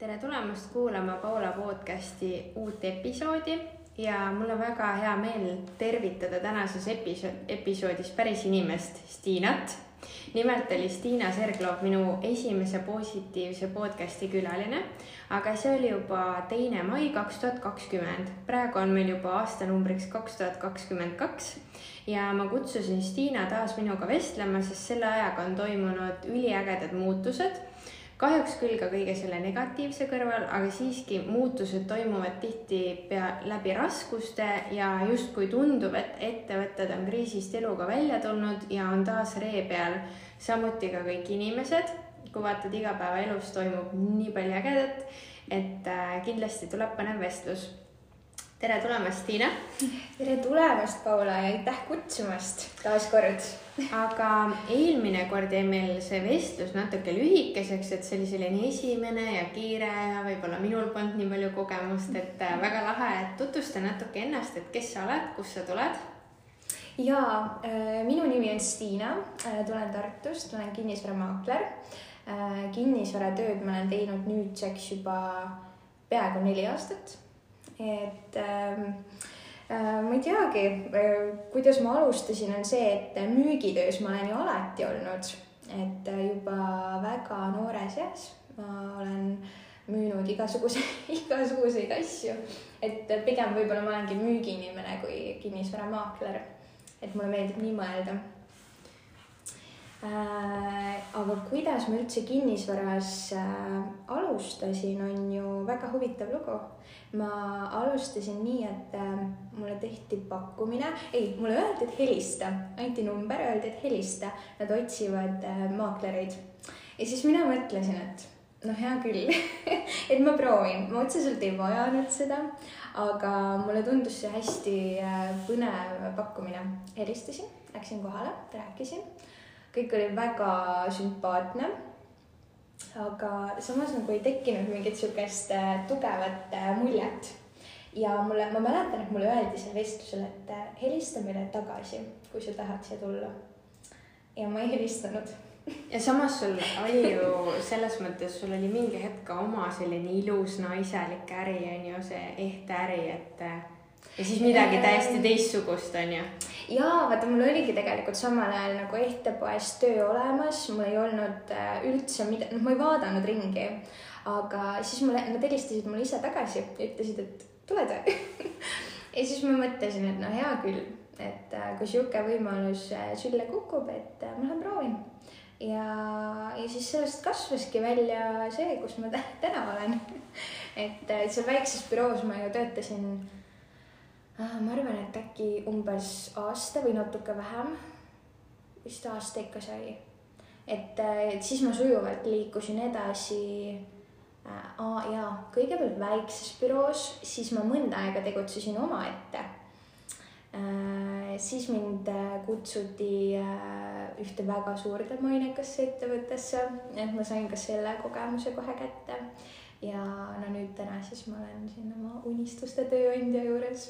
tere tulemast kuulama Paula podcasti uut episoodi ja mul on väga hea meel tervitada tänases episood, episoodis päris inimest, Stiinat. nimelt oli Stiina Serglov minu esimese positiivse podcasti külaline, aga see oli juba teine mai kaks tuhat kakskümmend. praegu on meil juba aastanumbriks kaks tuhat kakskümmend kaks ja ma kutsusin Stiina taas minuga vestlema, sest selle ajaga on toimunud üliägedad muutused kahjuks küll ka kõige selle negatiivse kõrval, aga siiski muutused toimuvad tihti läbi raskuste ja justkui tundub, et ettevõtted on kriisist eluga välja tulnud ja on taas ree peal. samuti ka kõik inimesed, kui vaatad igapäevaelus toimub nii palju ägedat, et äh, kindlasti tuleb põnev vestlus tere tulemast, Tiina. tere tulemast, Paula ja aitäh kutsumast taas kord. Aga eelmine kord jäi meil see vestlus natuke lühikeseks, et see oli selline esimene ja kiire ja võib-olla minul polnud nii palju kogemust, et äh, väga lahe, et tutvusta natuke ennast, et kes sa oled, kust sa tuled ja äh, minu nimi on Stiina, äh, tulen Tartust, olen kinnisvaramaakler. kinnisvaratööd ma olen teinud nüüdseks juba peaaegu neli aastat et äh, ma ei teagi äh,, kuidas ma alustasin, on see, et müügitöös ma olen ju alati olnud, et äh, juba väga noores eas ma olen müünud igasuguseid, igasuguseid asju. et pigem võib-olla ma olengi müügiinimene kui kinnisvaramaakler. et mulle meeldib nii mõelda äh,. Aga kuidas ma üldse kinnisvaras äh, alustasin, on ju väga huvitav lugu. Ma alustasin nii, et äh, mulle tehti pakkumine, ei, mulle öeldi, et helista, anti number, öeldi, et helista, nad otsivad äh, maaklereid. ja siis mina mõtlesin, et noh, hea küll et ma proovin, ma otseselt ei vajanud seda, aga mulle tundus see hästi äh, põnev pakkumine. helistasin, läksin kohale, rääkisin, kõik oli väga sümpaatne aga samas nagu ei tekkinud mingit sihukest äh, tugevat äh, muljet. ja mulle, ma mäletan, et mulle öeldi seal vestlusel, et äh, helista meile tagasi, kui sa tahad siia tulla. ja ma ei helistanud ja samas sul oli ju selles mõttes, sul oli mingi hetk ka oma selline ilus naiselik äri on ju, see ehte äri, et ja siis midagi täiesti teistsugust, on ju. jaa, vaata, mul oligi tegelikult samal ajal nagu ehtepoes töö olemas, mul ei olnud äh, üldse mida, noh, ma ei vaadanud ringi. aga siis mulle, nad helistasid mulle ise tagasi ja ütlesid, et tuled või ja siis ma mõtlesin, et no hea küll, et äh, kui sihuke võimalus äh, sülle kukub, et ma lähen proovin ja, ja siis sellest kasvaski välja see, kus ma täna olen. et seal väikses büroos ma ju töötasin ma arvan, et äkki umbes aasta või natuke vähem. vist aasta ikka sai. et, äh, et siis ma sujuvalt liikusin edasi äh,. aa jaa, kõigepealt väikses büroos, siis ma mõnda aega tegutsesin omaette äh,. siis mind kutsuti äh, ühte väga suurde mainekasse ettevõttesse, et ma sain ka selle kogemuse kohe kätte ja no nüüd täna siis ma olen siin oma unistuste tööandja juures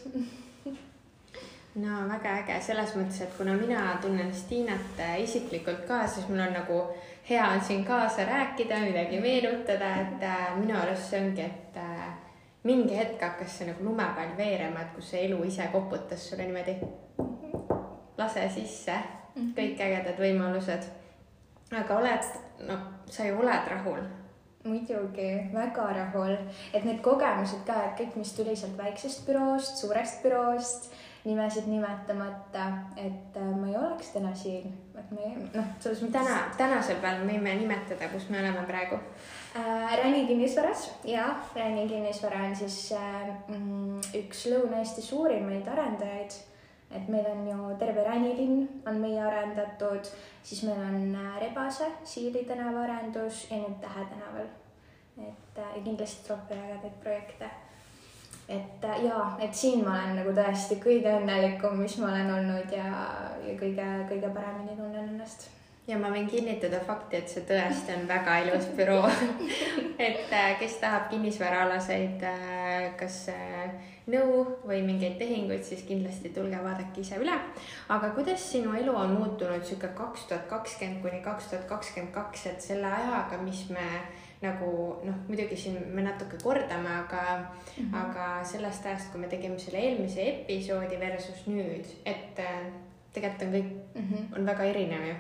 no väga äge selles mõttes, et kuna mina tunnen Stiinat äh, isiklikult ka, siis mul on nagu hea on siin kaasa rääkida, midagi meenutada, et äh, minu arust see ongi, et äh, mingi hetk hakkas see nagu lumepall veerema, et kus see elu ise koputas sulle niimoodi. lase sisse mhm. kõik ägedad võimalused. aga oled, no sa ju oled rahul muidugi, väga rahul, et need kogemused ka, et kõik, mis tuli sealt väiksest büroost, suurest büroost, nimesid nimetamata, et äh, ma ei oleks täna siin, et me noh, selles mõttes. täna, tänasel päeval võime nimetada, kus me oleme praegu äh,. Räni kinnisvaras ja Räni kinnisvara on siis äh, mm, üks Lõuna-Eesti suurimaid arendajaid et meil on ju terve Räni linn on meie arendatud, siis meil on äh, Rebase, Siili tänava arendus ja nüüd Tähe tänaval. Et äh, ja kindlasti tuleb veel ägedaid projekte. et äh, ja, et siin ma olen nagu tõesti kõige õnnelikum, mis ma olen olnud ja, ja kõige, kõige paremini tunnen ennast ja ma võin kinnitada fakti, et see tõesti on väga ilus büroo et äh, kes tahab kinnisvaraalaseid kas nõu või mingeid tehinguid, siis kindlasti tulge vaadake ise üle. aga kuidas sinu elu on muutunud sihuke kaks tuhat kakskümmend kuni kaks tuhat kakskümmend kaks, et selle ajaga, mis me nagu noh, muidugi siin me natuke kordame, aga mm, -hmm. aga sellest ajast, kui me tegime selle eelmise episoodi versus nüüd, et äh, tegelikult on kõik mm, -hmm. on väga erinev ju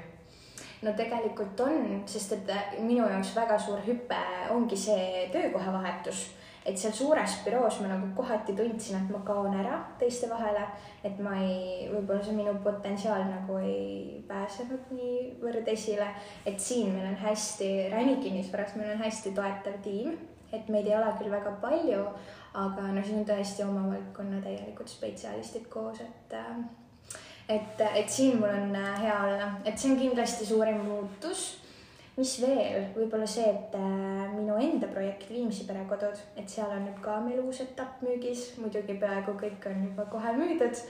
no tegelikult on, sest et äh, minu jaoks väga suur hüpe ongi see töökohavahetus, et seal suures büroos ma nagu kohati tundsin, et ma kaon ära teiste vahele, et ma ei, võib-olla see minu potentsiaal nagu ei pääsenud niivõrd esile, et siin meil on hästi, Räni kinnisvaras meil on hästi toetav tiim, et meid ei ole küll väga palju, aga no siin on tõesti oma valdkonna täielikud spetsialistid koos, et äh, et, et siin mul on äh, hea olla, et see on kindlasti suurim muutus. Mis veel, võib-olla see, et äh, minu enda projekt Viimsi perekodud, et seal on nüüd ka meil uus etapp müügis, muidugi peaaegu kõik on juba kohe müüdud.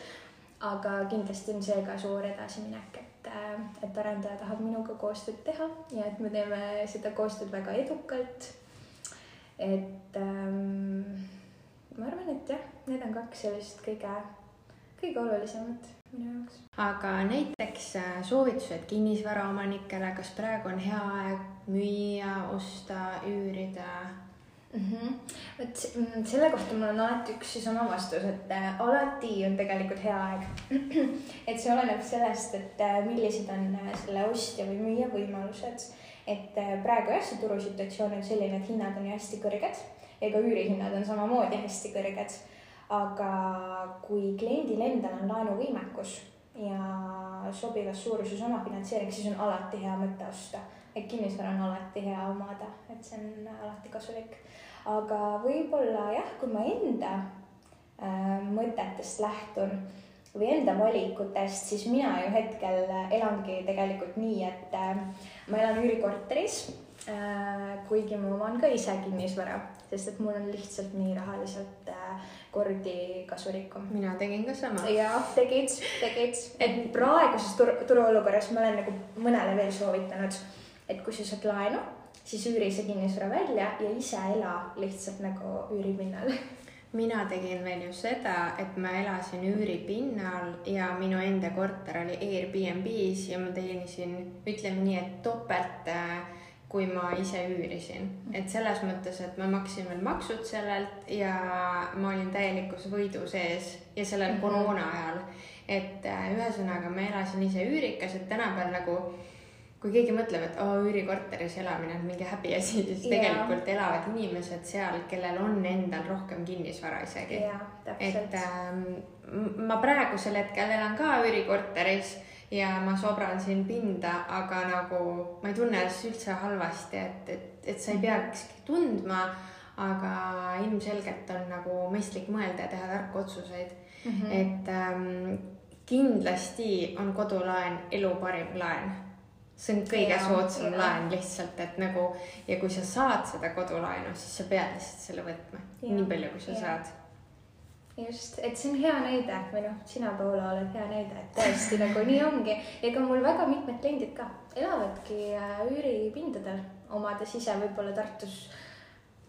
aga kindlasti on see ka suur edasiminek, et, äh, et arendaja tahab minuga koostööd teha ja et me teeme seda koostööd väga edukalt. et ähm, ma arvan, et jah, need on kaks sellist kõige, kõige olulisemat minu jaoks. aga näiteks äh, soovitused kinnisvaraomanikele, kas praegu on hea aeg müüa, osta, üürida? mm. -hmm. vot selle kohta mul on alati üks ja sama vastus, et äh, alati on tegelikult hea aeg. et see oleneb sellest, et äh, millised on selle ostja või müüja võimalused. et praegu jah, see turusituatsioon on selline, et hinnad on ju hästi kõrged ja ka üürihinnad on samamoodi hästi kõrged aga kui kliendil endal on laenuvõimekus ja sobivas suuruses omafinantseering, siis on alati hea mõte osta. et kinnisvara on alati hea omada, et see on alati kasulik. aga võib-olla jah, kui ma enda äh, mõtetest lähtun või enda valikutest, siis mina ju hetkel elangi tegelikult nii, et äh, ma elan üürikorteris äh,. kuigi ma oman ka ise kinnisvara, sest et mul on lihtsalt nii rahaliselt äh, kordi kasulikum. mina tegin ka sama. jah, tegid, tegid, et praeguses turu, turuolukorras ma olen nagu mõnele veel soovitanud, et kui sa saad laenu, siis üüri see kinnisvara välja ja ise ela lihtsalt nagu üüripinnal mina tegin veel ju seda, et ma elasin üüripinnal ja minu enda korter oli Airbnb-s ja ma teenisin, ütleme nii, et topelt äh, kui ma ise üürisin, et selles mõttes, et ma maksin veel maksud sellelt ja ma olin täielikus võidu sees ja sellel mm -hmm. koroona ajal. et äh, ühesõnaga ma elasin ise üürikes, et tänapäeval nagu kui keegi mõtleb, et oo üürikorteris elamine on mingi häbiasi, siis yeah. tegelikult elavad inimesed seal, kellel on endal rohkem kinnisvara isegi yeah,. et ähm, ma praegusel hetkel elan ka üürikorteris ja ma sobran siin pinda, aga nagu ma ei tunne ennast üldse halvasti, et, et, et sa ei mhm. peakski tundma, aga ilmselgelt on nagu mõistlik mõelda ja teha tarku otsuseid mm. -hmm. et ähm, kindlasti on kodulaen elu parim laen see on kõige ja, soodsam ja. laen lihtsalt, et nagu ja kui sa saad seda kodulaenu, siis sa pead lihtsalt selle võtma, nii palju, kui sa ja. saad just, et see on hea näide või noh, sina, Paula, oled hea näide, et tõesti nagu nii ongi. ega mul väga mitmed kliendid ka elavadki äh, üüripindadel, omades ise võib-olla Tartus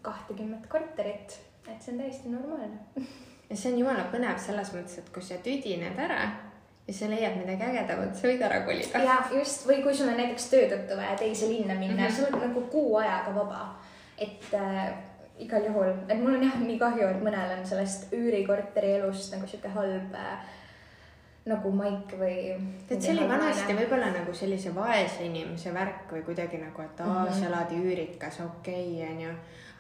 kahtekümmet korterit, et see on täiesti normaalne. ja see on jumala põnev selles mõttes, et kui sa tüdined ära ja sa leiad midagi ägedamat, sa võid ära kolida. ja just, või kui sul on näiteks töö tõttu vaja teise linna minna mm, -hmm. sa oled nagu kuu ajaga vaba, et äh, igal juhul, et mul on jah nii kahju, et mõnel on sellest üürikorteri elust nagu sihuke halb äh, nagu maik või. et see oli vanasti võib-olla nagu sellise vaese inimese värk või kuidagi nagu, et aa mm -hmm., sa elad üürikas, okei okay,, onju.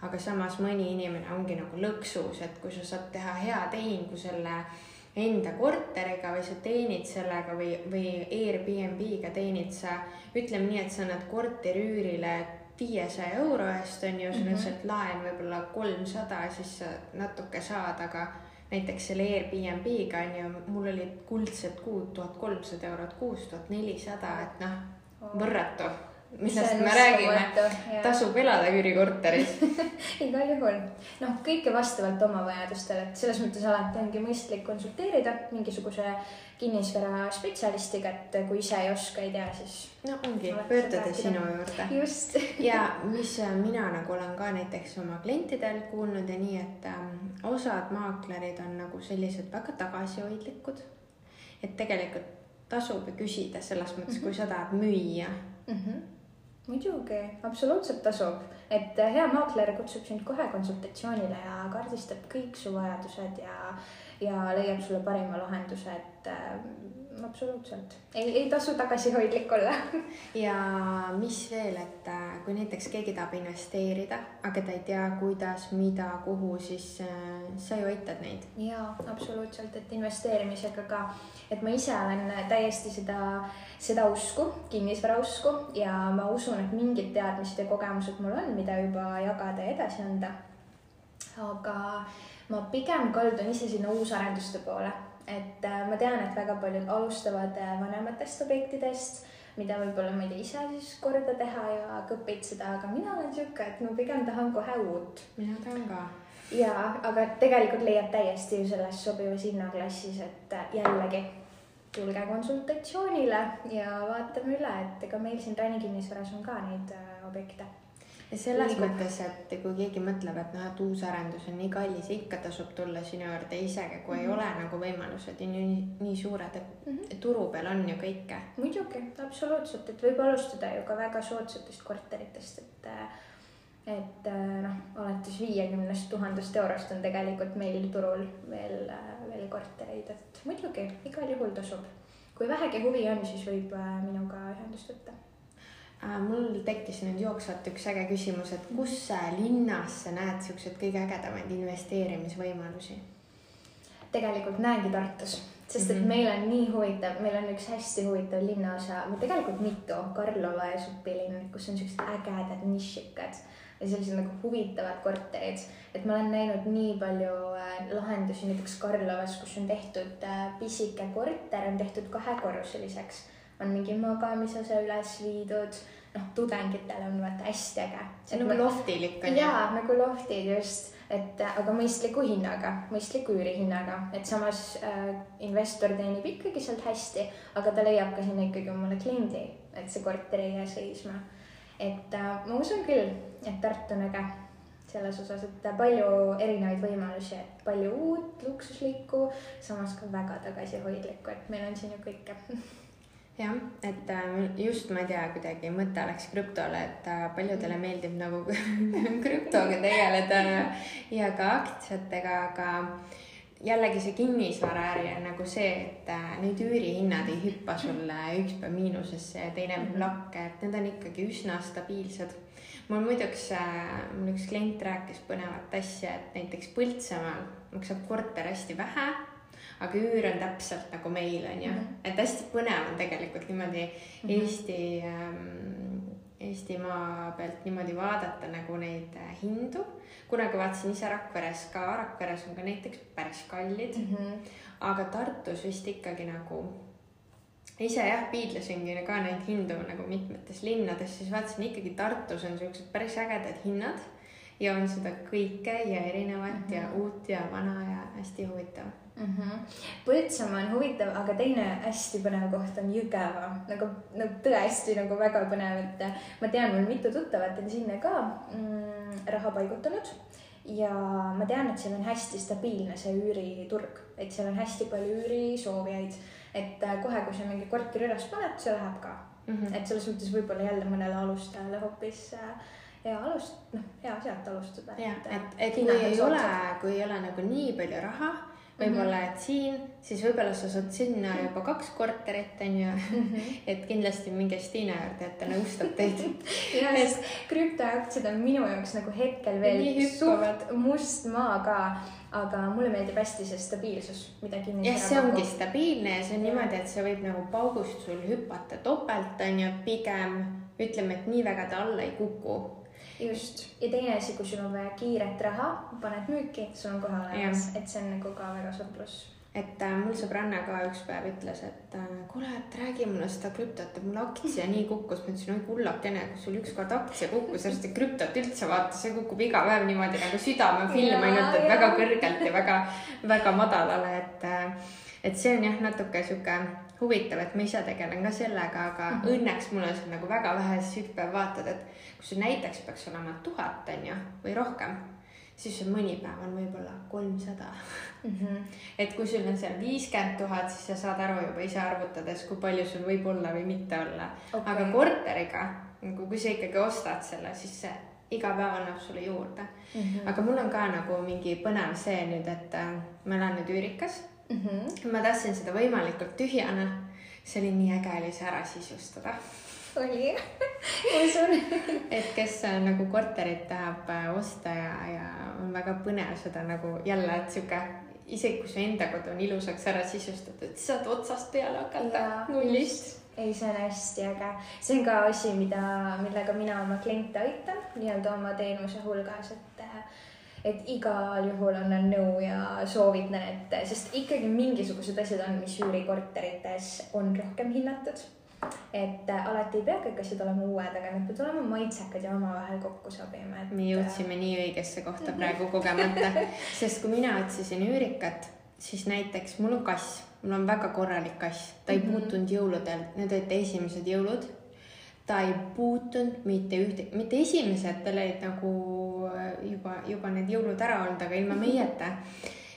aga samas mõni inimene ongi nagu lõksus, et kui sa saad teha hea tehingu selle enda korteriga või sa teenid sellega või, või Airbnb-ga teenid sa, ütleme nii, et sa annad korteri üürile viiesaja euro eest on ju, sul on sealt laen võib-olla kolmsada, siis sa natuke saad, aga näiteks selle Airbnb-ga on ju, mul olid kuldsed kuud tuhat kolmsada eurot kuus, tuhat nelisada, et noh, võrratu millest me räägime, tasub elada üürikorteris igal juhul, noh, kõike vastavalt oma vajadustele, et selles mõttes alati ongi mõistlik konsulteerida mingisuguse kinnisvara spetsialistiga, et kui ise ei oska, ei tea, siis. no ongi, pöörduda sinu juurde. just ja mis mina nagu olen ka näiteks oma klientidel kuulnud ja nii, et ähm, osad maaklerid on nagu sellised väga tagasihoidlikud. et tegelikult tasub küsida selles mõttes mm, -hmm. kui sa tahad müüa mm. -hmm muidugi, absoluutselt tasub, et äh, hea maakler kutsub sind kohe konsultatsioonile ja kaardistab kõik su vajadused ja, ja leiab sulle parima lahenduse, et äh, absoluutselt, ei, ei tasu tagasihoidlik olla ja mis veel, et äh, kui näiteks keegi tahab investeerida, aga ta ei tea, kuidas, mida, kuhu, siis äh, sa ju aitad neid. jaa, absoluutselt, et investeerimisega ka, et ma ise olen täiesti seda, seda usku, kinnisvara usku ja ma usun, et mingid teadmised ja kogemused mul on, mida juba jagada ja edasi anda. aga ma pigem kaldun ise sinna uusarenduste poole et äh, ma tean, et väga paljud alustavad äh, vanematest objektidest, mida võib-olla ma ei tea ise siis korda teha ja kõpitseda, aga mina olen sihuke, et ma pigem tahan kohe uut. mina tahan ka. ja, aga tegelikult leiab täiesti ju selles sobivas hinnaklassis, et äh, jällegi tulge konsultatsioonile ja vaatame üle, et ega meil siin Rani kinnisvaras on ka neid objekte ja selles Liigub. mõttes, et kui keegi mõtleb, et noh, et uus arendus on nii kallis, ikka tasub tulla sinu juurde isegi, kui mm -hmm. ei mhm. ole nagu võimalused nii, nii suured, et mm -hmm. turu peal on ju kõike. muidugi, absoluutselt, et võib alustada ju ka väga soodsatest korteritest, et et noh, alates viiekümnest tuhandest eurost on tegelikult meil turul veel, veel kortereid, et muidugi igal juhul tasub. kui vähegi huvi on, siis võib minuga ühendust võtta Äh, mul tekkis nüüd jooksvalt üks äge küsimus, et kus linnas sa näed siukseid kõige ägedamaid investeerimisvõimalusi? tegelikult näengi Tartus, sest et -hmm. meil on nii huvitav, meil on üks hästi huvitav linnaosa, tegelikult mitu, Karlova ja Supilinn, kus on siuksed ägedad nišikad ja sellised nagu huvitavad korterid. et ma olen näinud nii palju äh, lahendusi näiteks Karlovas, kus on tehtud äh, pisike korter, on tehtud kahekorruseliseks on mingi magamisosa üles viidud, noh, tudengitele on vaata hästi äge. see on nagu loftilik on ju? jaa, nagu loftid just, et aga mõistliku hinnaga, mõistliku üürihinnaga, et samas äh, investor teenib ikkagi sealt hästi, aga ta leiab ka sinna ikkagi omale kliendi, et see korter ei jää seisma. et äh, ma usun küll, et Tartu on äge selles osas, et palju erinevaid võimalusi, et palju uut, luksuslikku, samas ka väga tagasihoidlikku, et meil on siin ju kõike jah, et äh, just ma ei tea, kuidagi mõte läks krüptole, et äh, paljudele meeldib nagu krüptoga tegeleda ja ka aktsiatega, aga jällegi see kinnisvaraäri on nagu see, et äh, need üürihinnad ei hüppa sulle üks päev miinusesse ja teine päev lakke, et need on ikkagi üsna stabiilsed. mul muideks, mul üks klient rääkis põnevat asja, et näiteks Põltsamaal maksab korter hästi vähe aga üür on täpselt nagu meil on ju mm, -hmm. et hästi põnev on tegelikult niimoodi mm -hmm. Eesti ähm,, Eestimaa pealt niimoodi vaadata nagu neid äh, hindu. kunagi vaatasin ise Rakveres ka, Rakveres on ka näiteks päris kallid mm, -hmm. aga Tartus vist ikkagi nagu ise jah, piidlesingi ka neid hindu nagu mitmetes linnades, siis vaatasin ikkagi Tartus on siuksed päris ägedad hinnad ja on seda kõike ja erinevat mm -hmm. ja uut ja vana ja hästi huvitav mm. -hmm. Põltsamaa on huvitav, aga teine hästi põnev koht on Jõgeva, nagu, nagu tõesti nagu väga põnev, et ma tean, mul mitu tuttavat on sinna ka mm, raha paigutanud ja ma tean, et seal on hästi stabiilne see üüriturg, et seal on hästi palju üürisoovijaid, et äh, kohe, kui sa mingi korteri üles paned, see läheb ka mm. -hmm. et selles mõttes võib-olla jälle mõnele alustajale hoopis äh, hea alust-, noh, hea sealt alustada. jah, et, et, et kui ei ole, kui ei ole nagu nii palju raha võib-olla, mhm. et siin, siis võib-olla sa saad sinna juba kaks korterit, onju mm. -hmm. et kindlasti minge Stiina juurde, et ta nõustab teid jah, sest krüptoaktsiad on minu jaoks nagu hetkel veel suht must maa ka, aga mulle meeldib hästi see stabiilsus, mida kinnisvara jah, see ongi stabiilne ja see on niimoodi, et see võib nagu paugust sul hüpata topelt, onju, pigem ütleme, et nii väga ta alla ei kuku just, ja teine asi, kui sul on vaja kiiret raha, paned müüki, sul on kohe olemas, et see on nagu ka väga suur pluss. Et äh, mul sõbranna ka üks päev ütles, et äh, kuule, et räägi mulle seda krüptot, et mul aktsia nii kukkus. ma ütlesin, oi kullakene, kui sul ükskord aktsia kukkus, ei krüptot üldse vaata, see kukub iga päev niimoodi nagu südamefilm ainult, et väga kõrgelt ja väga, väga madalale, et äh, et see on jah, natuke sihuke huvitav, et ma ise tegelen ka sellega, aga mm -hmm. õnneks mul on seal nagu väga vähe, siis üks päev vaatad, et kui sul näiteks peaks olema tuhat, on ju, või rohkem, siis mõni päev on võib-olla kolmsada mm. -hmm. et kui sul on seal viiskümmend tuhat, siis sa saad aru juba ise arvutades, kui palju sul võib olla või mitte olla okay.. aga korteriga, nagu kui sa ikkagi ostad selle, siis see iga päev annab sulle juurde mm. Mhm. aga mul on ka nagu mingi põnev see nüüd, et äh, ma elan nüüd üürikas mm. -hmm. ma tahtsin seda võimalikult tühjana. see oli nii äge oli see ära sisustada. oli usun. et kes äh, nagu korterit tahab äh, osta ja, ja on väga põnev seda nagu jälle, et sihuke isegi kui su enda kodu on ilusaks ära sisustatud, saad otsast peale hakata nullist. ei, see on hästi äge, see on ka asi, mida, millega mina oma kliente aitan nii-öelda oma teenuse hulgas, et et igal juhul annan nõu ja soovitan, et sest ikkagi mingisugused asjad on, mis üürikorterites on rohkem hinnatud. et äh, alati ei pea kõik asjad olema uued, aga need peavad olema maitsekad ja omavahel kokku sobima, et. me jõudsime nii õigesse kohta praegu kogemata, sest kui mina otsisin üürikat, siis näiteks mul on kass, mul on väga korralik kass, ta ei mm -hmm. puutunud jõuludel, need olid esimesed jõulud ta ei puutunud mitte ühte, mitte esimesed, tal olid nagu juba, juba need jõulud ära olnud, aga ilma meieta.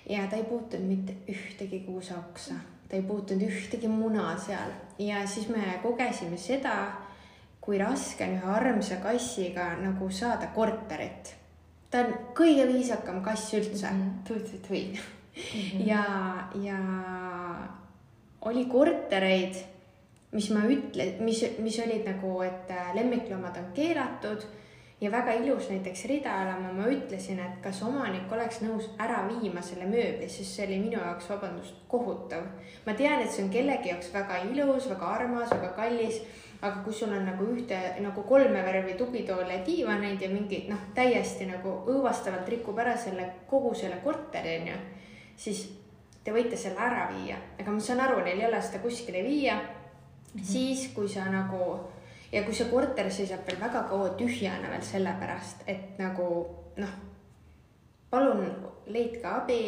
ja ta ei puutunud mitte ühtegi kuuseoksa, ta ei puutunud ühtegi muna seal ja siis me kogesime seda, kui raske on ühe armsa kassiga nagu saada korterit. ta on kõige viisakam kass üldse mm. -hmm. tui-tui-tui mm. -hmm. ja, ja oli kortereid mis ma ütle-, mis, mis olid nagu, et lemmikloomad on keelatud ja väga ilus näiteks ridaelama, ma ütlesin, et kas omanik oleks nõus ära viima selle mööbli, sest see oli minu jaoks, vabandust, kohutav. ma tean, et see on kellegi jaoks väga ilus, väga armas, väga kallis, aga kui sul on nagu ühte nagu kolme värvi tugitoole ja diivaneid ja mingi noh, täiesti nagu õõvastavalt rikub ära selle kogu selle korteri onju, siis te võite selle ära viia, aga ma saan aru, neil ei ole seda kuskile viia mm. -hmm. siis, kui sa nagu ja kui see korter seisab veel väga kaua tühjana veel sellepärast, et nagu noh, palun leidke abi,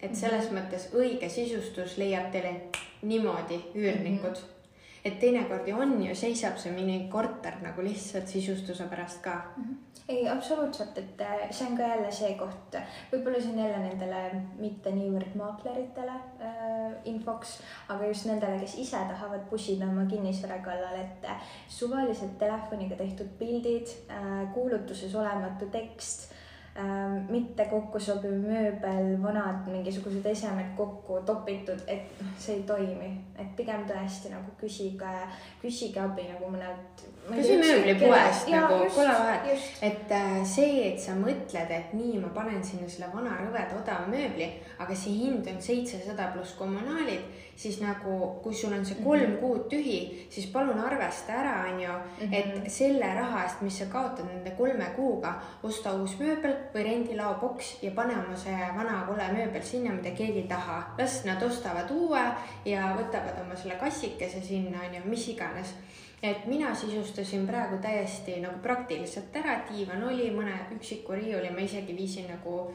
et selles mm -hmm. mõttes õige sisustus leiab teile niimoodi üürnikud mm. -hmm et teinekord ju on ju, seisab see minikorter nagu lihtsalt sisustuse pärast ka mm. -hmm ei, absoluutselt, et äh, see on ka jälle see koht, võib-olla see on jälle nendele mitte niivõrd maakleritele äh, infoks, aga just nendele, kes ise tahavad pusida oma kinnisvara kallal, et äh, suvaliselt telefoniga tehtud pildid äh,, kuulutuses olematu tekst äh, mitte kokku sobiv mööbel, vanad mingisugused esemed kokku topitud, et noh, see ei toimi, et pigem tõesti nagu küsige, küsige abi nagu mõnelt küsi mööblipoest nagu, pole vahet, et äh, see, et sa mõtled, et nii, ma panen sinna selle vana rõveda odava mööbli, aga see hind on seitsesada pluss kommunaalid, siis nagu, kui sul on see mhm. kolm mm -hmm. kuud tühi, siis palun arvesta ära, onju, et mhm. selle raha eest, mis sa kaotad nende kolme kuuga, osta uus mööbel või rendilaoboks ja pane oma see vana kole mööbel sinna, mida keegi ei taha. las nad ostavad uue ja võtavad oma selle kassikese sinna, onju, mis iganes et mina sisustasin praegu täiesti nagu praktiliselt ära, diivan oli, mõne üksiku riiuli ma isegi viisin nagu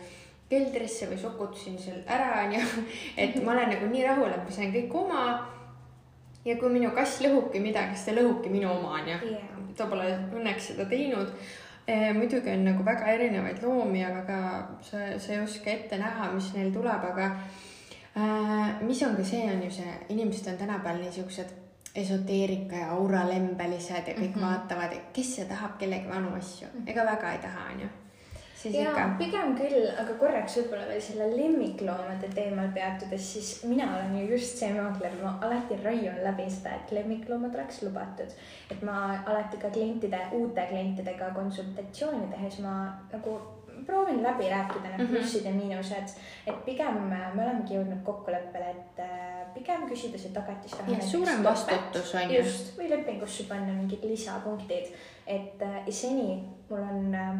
keldrisse või sokutasin seal ära, onju. et ma olen nagu nii rahul, et ma sain kõik oma. ja kui minu kass lõhubki midagi, siis ta lõhubki minu oma, onju ta pole õnneks seda teinud e,. muidugi on nagu väga erinevaid loomi, aga ka sa, sa ei oska ette näha, mis neil tuleb, aga äh, mis on ka see, on ju see, inimesed on tänapäeval niisugused esoteerika ja auralembelised ja kõik mm -hmm. vaatavad, kes see tahab kellegi vanu asju, mhm. ega väga ei taha, onju. ja ikka... pigem küll, aga korraks võib-olla veel selle lemmikloomade teemal peatudes, siis mina olen ju just see maakler, ma alati raiun läbi seda, et lemmikloomad oleks lubatud. et ma alati ka klientide, uute klientidega konsultatsiooni tehes ma nagu proovin läbi rääkida need mm -hmm. plussid ja miinused, et pigem me olemegi jõudnud kokkuleppele, et äh, pigem küsida see tagatisraha. suurem vastutus on ju. just, või lepingusse panna mingid lisapunktid, et äh, seni mul on äh,,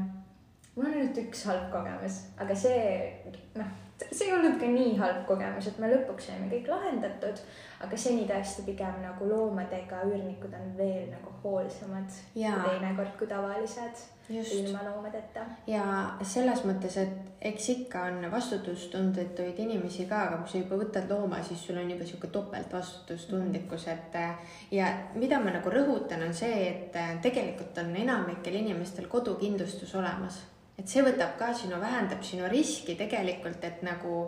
mul on ainult üks halb kogemus, aga see noh, see ei olnud ka nii halb kogemus, et me lõpuks saime kõik lahendatud, aga seni tõesti pigem nagu loomadega üürnikud on veel nagu hoolsamad teinekord kui tavalised ilma loomadeta. ja selles mõttes, et eks ikka on vastutustundetuid inimesi ka, aga kui sa juba võtad looma, siis sul on juba sihuke topeltvastutustundlikkus, et ja mida ma nagu rõhutan, on see, et tegelikult on enamikel inimestel kodukindlustus olemas, et see võtab ka sinu, vähendab sinu riski tegelikult, et nagu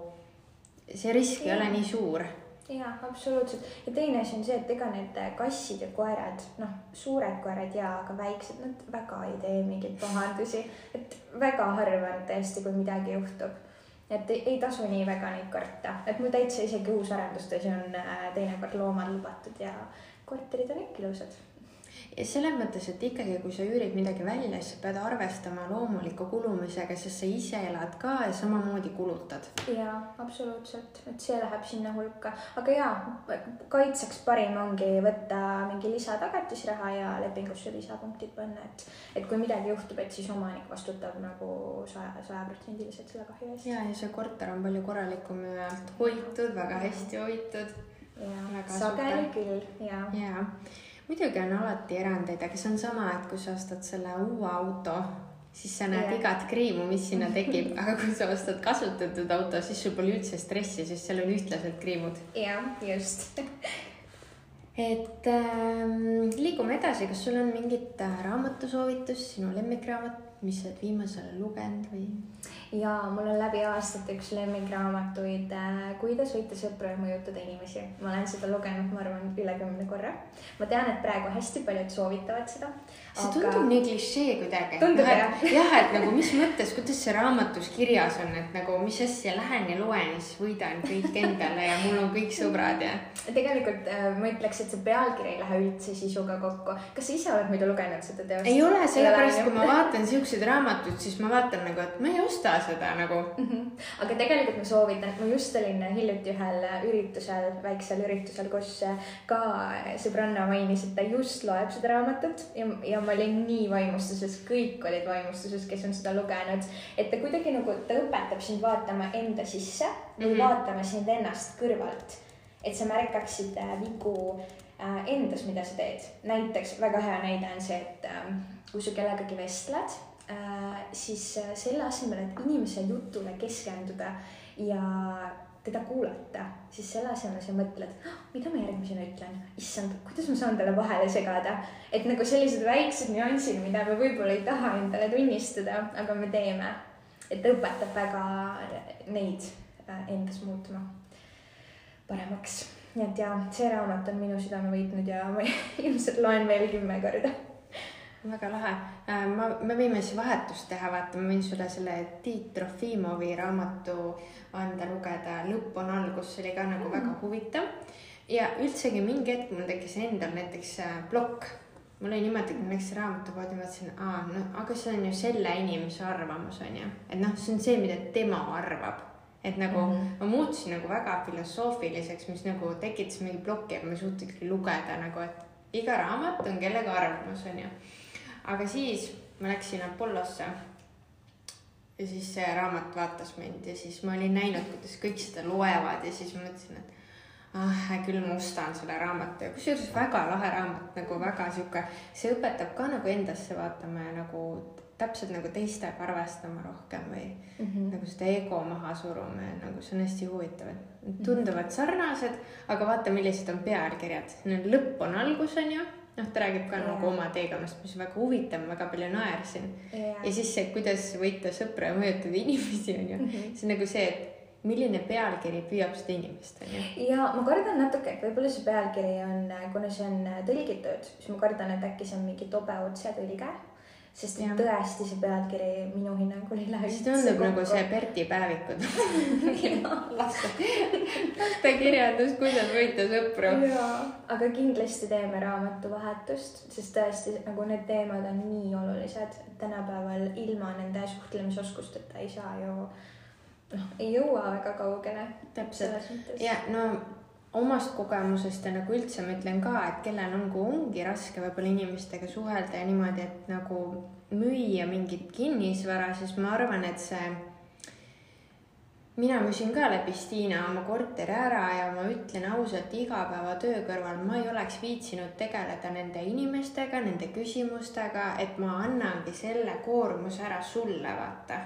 see risk ja. ei ole nii suur. Jaa, absoluutselt. Ja teine asi on see, et ega need kassid ja koerad, noh, suured koerad jaa, aga väiksed, nad väga ei tee mingeid pahandusi, et väga harva on tõesti, kui midagi juhtub. et ei, ei tasu nii väga neid karta, et mul täitsa isegi uusarendustes on äh, teinekord loomad lubatud ja korterid on ikka ilusad selles mõttes, et ikkagi, kui sa üürid midagi välja, siis sa pead arvestama loomuliku kulumisega, sest sa ise elad ka ja samamoodi kulutad. jaa, absoluutselt, et see läheb sinna hulka, aga jaa, kaitseks parim ongi võtta mingi lisatagatisraha ja lepingusse lisapunktid panna, et, et kui midagi juhtub, et siis omanik vastutab nagu saja, sajaprotsendiliselt selle kahju eest. ja, ja see korter on palju korralikum ja hoitud, väga hästi hoitud. sageli küll, jaa. jaa muidugi on alati erandeid, aga see on sama, et kui sa ostad selle uue auto, siis sa näed yeah. igat kriimu, mis sinna tekib, aga kui sa ostad kasutatud auto, siis sul pole üldse stressi, sest seal on ühtlaselt kriimud. jah, just et ähm, liigume edasi, kas sul on mingit raamatusoovitust, sinu lemmikraamat, mis sa oled viimasel ajal lugenud või? Ja mul on läbi aastate üks lemmikraamatuid äh, Kuidas võita sõpru ja mõjutada inimesi. ma olen seda lugenud, ma arvan, üle kümne korra. ma tean, et praegu hästi paljud soovitavad seda. see aga... tundub nii klišee kuidagi. tundub jah? jah, et nagu mis mõttes, kuidas see raamatus kirjas on, et nagu mis asja, lähen ja loen ja siis võidan kõik endale ja mul on kõik sõbrad ja. tegelikult äh, ma ütleks, et see pealkiri ei lähe üldse sisuga kokku. kas sa ise oled muidu lugenud seda teost? ei ole, sellepärast kui ma vaatan siukseid raamatuid, siis ma vaatan nagu, et ma ei osta seda nagu mm. -hmm. aga tegelikult ma soovitan, ma just olin hiljuti ühel üritusel, väiksel üritusel, kus ka sõbranna mainis, et ta just loeb seda raamatut ja, ja ma olin nii vaimustuses, kõik olid vaimustuses, kes on seda lugenud. et ta kuidagi nagu, ta õpetab sind vaatama enda sisse või mm -hmm. vaatama sind ennast kõrvalt. et sa märkaksid äh, vigu äh, endas, mida sa teed. näiteks väga hea näide on see, et äh, kui sa kellegagi vestled siis äh, selle asemel, et inimese jutule keskenduda ja teda kuulata, siis selle asemel sa mõtled, ah, mida ma järgmisena ütlen, issand, kuidas ma saan talle vahele segada. et nagu sellised väiksed nüansid, mida me võib-olla ei taha endale tunnistada, aga me teeme. et õpetab väga neid äh, endas muutma paremaks. nii et jaa, see raamat on minu südame võitnud ja ma ilmselt loen veel kümme korda väga lahe. Äh, ma, me võime siis vahetust teha, vaata, ma võin sulle selle Tiit Trofimovi raamatu anda lugeda, Lõpp on algus, see oli ka nagu mm. väga huvitav. ja üldsegi mingi hetk mul tekkis endal näiteks äh, plokk. mul oli niimoodi, et ma läksin raamatupoodi, mõtlesin, aa, no aga see on ju selle inimese arvamus, on ju. et noh, see on see, mida tema arvab et nagu mm -hmm. ma muutusin nagu väga filosoofiliseks, mis nagu tekitas mingi ploki, aga ma ei suutnudki lugeda nagu, et iga raamat on kellegi arvamus, on ju aga siis ma läksin Apollosse. ja siis see raamat vaatas mind ja siis ma olin näinud, kuidas kõik seda loevad ja siis ma mõtlesin, et ah, küll, ma ostan selle raamatu ja kusjuures väga lahe raamat, nagu väga sihuke, see õpetab ka nagu endasse vaatama ja nagu täpselt nagu teistega arvestama rohkem või mm -hmm. nagu seda ego maha suruma ja nagu see on hästi huvitav, et tunduvad sarnased, aga vaata, millised on pealkirjad, lõpp on algus, on ju noh, ta räägib ka yeah. nagu oma teekonnast, mis on väga huvitav, väga palju naersin yeah.. ja siis see, kuidas võita sõpra ja mõjutada inimesi, on ju mm, -hmm. see on nagu see, et milline pealkiri püüab seda inimest, on ju. ja ma kardan natuke, et võib-olla see pealkiri on, kuna see on tõlgitud, siis ma kardan, et äkki see on mingi tobe otsetõlge sest ja. tõesti see pealkiri minu hinnangul ei lähe. see tundub nagu see Berti päevikud laste, lastekirjandus, kuidas võita sõpru. aga kindlasti teeme raamatuvahetust, sest tõesti nagu need teemad on nii olulised, et tänapäeval ilma nende suhtlemisoskusteta ei saa ju noh, ei jõua väga kaugele. täpselt ja no omast kogemusest ja nagu üldse ma ütlen ka, et kellel nagu ongi raske võib-olla inimestega suhelda ja niimoodi, et nagu müüa mingit kinnisvara, siis ma arvan, et see, mina müüsin ka läbi Stiina oma korteri ära ja ma ütlen ausalt, igapäevatöö kõrval ma ei oleks viitsinud tegeleda nende inimestega, nende küsimustega, et ma annangi selle koormuse ära sulle, vaata.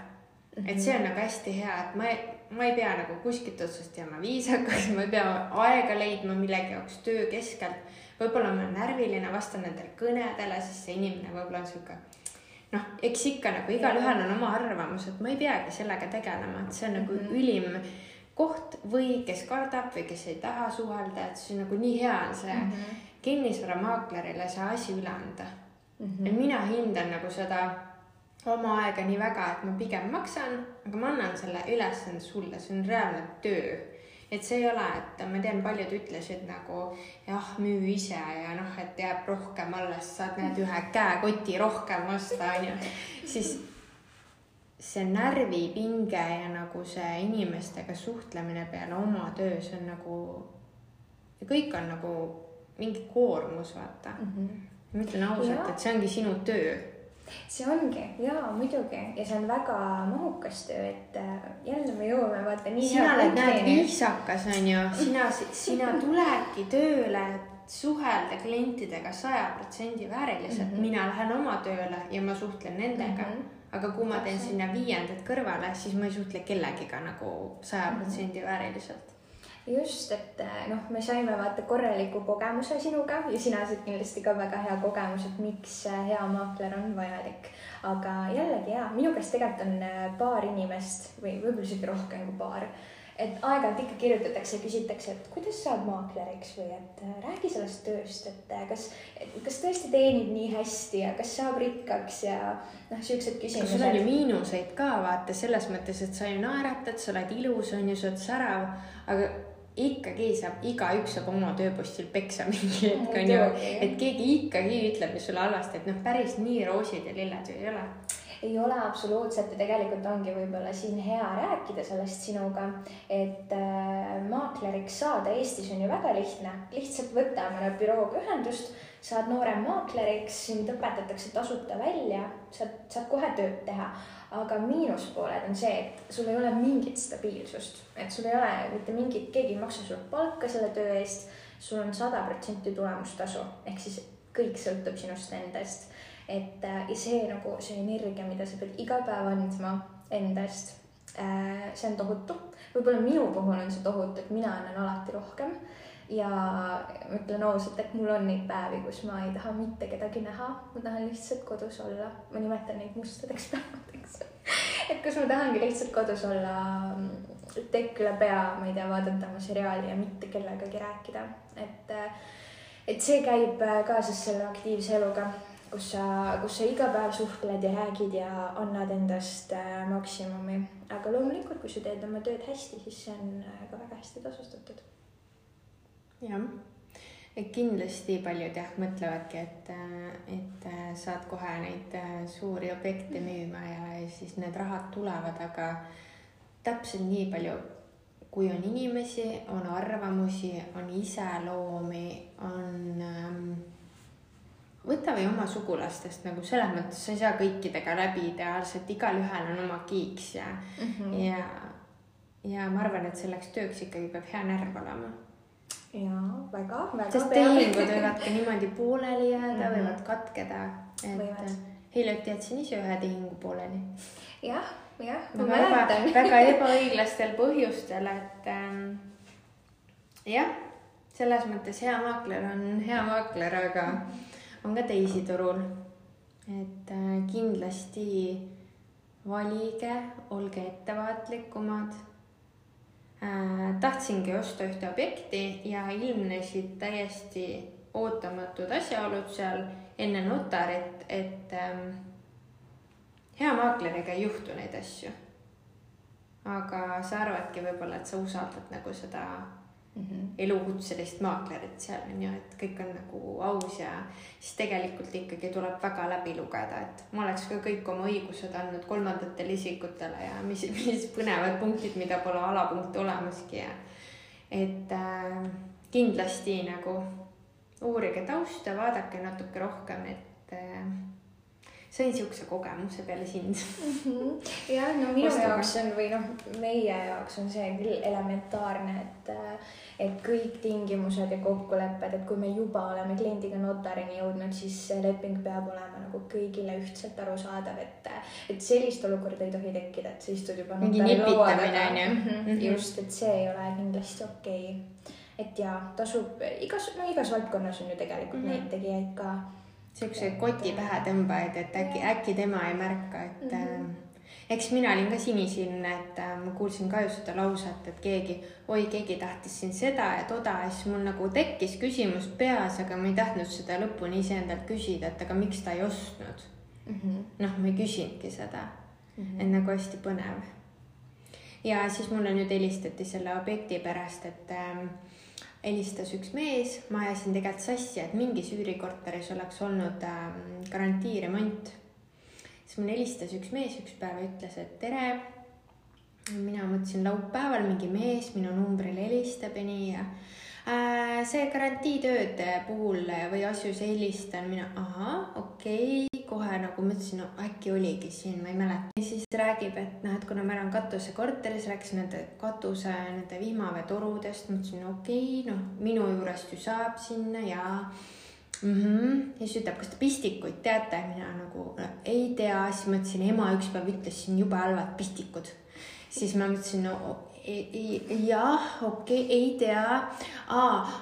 et see on nagu hästi hea, et ma ei ma ei pea nagu kuskilt otsast jääma viisakaks, ma ei pea aega leidma millegi jaoks töö keskelt. võib-olla ma olen närviline, vastan nendele kõnedele, siis see inimene võib-olla on sihuke noh, eks ikka nagu igalühel on oma arvamus, et ma ei peagi sellega tegelema, et see on nagu mm -hmm. ülim koht või kes kardab või kes ei taha suhelda, et siis nagu nii hea on see mm -hmm. kinnisvaramaaklerile see asi üle anda mm. -hmm. et mina hindan nagu seda oma aega nii väga, et ma pigem maksan, aga ma annan selle ülesande sulle, see on reaalne töö et see ei ole, et ma tean, paljud ütlesid nagu jah, müü ise ja noh, et jääb rohkem alles, saad need ühe käekoti rohkem osta, onju. siis see närvipinge ja nagu see inimestega suhtlemine peale oma töö, see on nagu, kõik on nagu mingi koormus, vaata. ma ütlen ausalt et see ongi sinu töö. See ongi jaa, muidugi ja see on väga mahukas töö, et äh, jälle me jõuame vaata nii sina oled, näed, viisakas onju, sina, sina tuledki tööle, suhelda klientidega saja protsendi vääriliselt mm. -hmm. mina lähen oma tööle ja ma suhtlen nendega mm. -hmm. aga kui ma teen sinna viiendat kõrvale, siis ma ei suhtle kellegiga nagu saja protsendi vääriliselt. just, et äh, noh, me saime vaata korraliku kogemuse sinuga ja sina said kindlasti ka väga hea kogemus, et miks hea maakler on vajalik. aga jällegi jaa, minu käest tegelikult on äh, paar inimest või võib-olla isegi rohkem kui paar, et aeg-ajalt ikka kirjutatakse ja küsitakse, et kuidas saad maakleriks või et äh, räägi sellest tööst, et kas, kas tõesti teenib nii hästi ja kas saab rikkaks ja noh, siuksed aga sul küsimused. miinuseid ka vaata selles mõttes, et sa ju naeratad, sa oled ilus, on ju, sa oled särav, aga ikkagi saab, igaüks saab oma tööpostil peksa mingi hetk on ju, Muidugi. et keegi ikkagi ütleb ju sulle halvasti, et noh, päris nii roosid ja lilled ju ei ole. ei ole absoluutselt ja tegelikult ongi võib-olla siin hea rääkida sellest sinuga, et äh, maakleriks saada Eestis on ju väga lihtne, lihtsalt võta mõne bürooga ühendust, saad noorem maakleriks, sind õpetatakse tasuta välja, saad, saad kohe tööd teha. Aga miinuspooled on see, et sul ei ole mingit stabiilsust, et sul ei ole mitte mingit, keegi ei maksa sulle palka selle töö eest, sul on sada protsenti tulemustasu. Ehk siis kõik sõltub sinust endast. Et äh, ja see nagu see energia, mida sa pead iga päev andma endast, see on tohutu. võib-olla minu puhul on see tohutu, et mina annan alati rohkem ja ma ütlen ausalt, et mul on neid päevi, kus ma ei taha mitte kedagi näha, ma tahan lihtsalt kodus olla, ma nimetan neid mustadeks päevadeks. et kus ma tahangi lihtsalt kodus olla, tekk üle pea, ma ei tea, vaadata oma seriaali ja mitte kellegagi rääkida, et et see käib äh, kaasas selle aktiivse eluga kus sa, kus sa iga päev suhtled ja räägid ja annad endast äh, maksimumi. aga loomulikult, kui sa teed oma tööd hästi, siis see on ka väga hästi tasustatud. jah, et kindlasti paljud jah, mõtlevadki, et, et äh, saad kohe neid äh, suuri objekte müüma ja siis need rahad tulevad, aga täpselt nii palju, kui on inimesi, on arvamusi, on iseloomi, on ähm, võta või oma sugulastest nagu selles mõttes sa ei saa kõikidega läbi ideaalselt, igalühel on oma kiiks ja mm, -hmm. ja, ja ma arvan, et selleks tööks ikkagi peab hea närv olema. Ja väga, väga. sest tehingud võivad ka niimoodi pooleli jääda mm, Mhm. -hmm. võivad katkeda. Et hiljuti jätsin ise ühe tehingu pooleli. jah, jah, ma mäletan. väga ebaõiglastel põhjustel, et ähm, jah, selles mõttes hea maakler on hea maakler, aga on ka teisi turul. et äh, kindlasti valige, olge ettevaatlikumad. Tahtsingi osta ühte objekti ja ilmnesid täiesti ootamatud asjaolud seal enne notarit, et ähm, hea maakleriga ei juhtu neid asju. aga sa arvadki võib-olla, et sa usaldad nagu seda Mhm. elukutselist maaklerit seal on ju, et kõik on nagu aus ja siis tegelikult ikkagi tuleb väga läbi lugeda, et ma oleks ka kõik oma õigused andnud kolmandatele isikutele ja mis, mis põnevad punktid, mida pole alapunkte olemaski ja et äh, kindlasti nagu uurige tausta, vaadake natuke rohkem, et sain siukse kogemuse peale sind. jah, no minu Ostuga. jaoks on või noh, meie jaoks on see küll elementaarne, et, et kõik tingimused ja kokkulepped, et kui me juba oleme kliendiga notarini jõudnud, siis see leping peab olema nagu kõigile ühtselt arusaadav, et, et sellist olukorda ei tohi tekkida, et sa istud juba Mingi nipitamine, on ju. Mhm, Mhm. just, et see ei ole kindlasti okei okay.. et jaa, tasub igas, no igas valdkonnas on ju tegelikult mm. -hmm. neid tegijaid ka siukse koti pähe tõmbajaid, et äkki, äkki tema ei märka, et mm, -hmm. eks mina olin ka sinisilmne, et äh, ma kuulsin ka ju seda lauset, et keegi, oi, keegi tahtis siin seda ja toda ja siis mul nagu tekkis küsimus peas, aga ma ei tahtnud seda lõpuni iseendalt küsida, et aga miks ta ei ostnud mm -hmm.. noh, ma ei küsinudki seda mm, -hmm. et nagu hästi põnev. ja siis mulle nüüd helistati selle objekti pärast, et ähm, helistas üks mees, ma ajasin tegelikult sassi, et mingis üürikorteris oleks olnud ähm, garantiiremont siis mulle helistas üks mees üks päev ütles, et tere. mina mõtlesin laupäeval mingi mees minu numbrile helistab ja nii ja äh, see garantiitööde puhul või asjus helistan mina, ahah, okei okay., kohe nagu mõtlesin, no äkki oligi siin, ma ei mäleta. ja siis räägib, et noh, et kuna ma elan katusekorteris, rääkis nende katuse, nende vihmaveetorudest, mõtlesin, okei okay,, noh, minu juurest ju saab sinna ja mm. -hmm. ja siis ütleb, kas te pistikuid teate, mina nagu no, ei tea, siis mõtlesin, ema üks päev ütles siin jube halvad pistikud. siis ma mõtlesin, no jah, okei okay,, ei tea.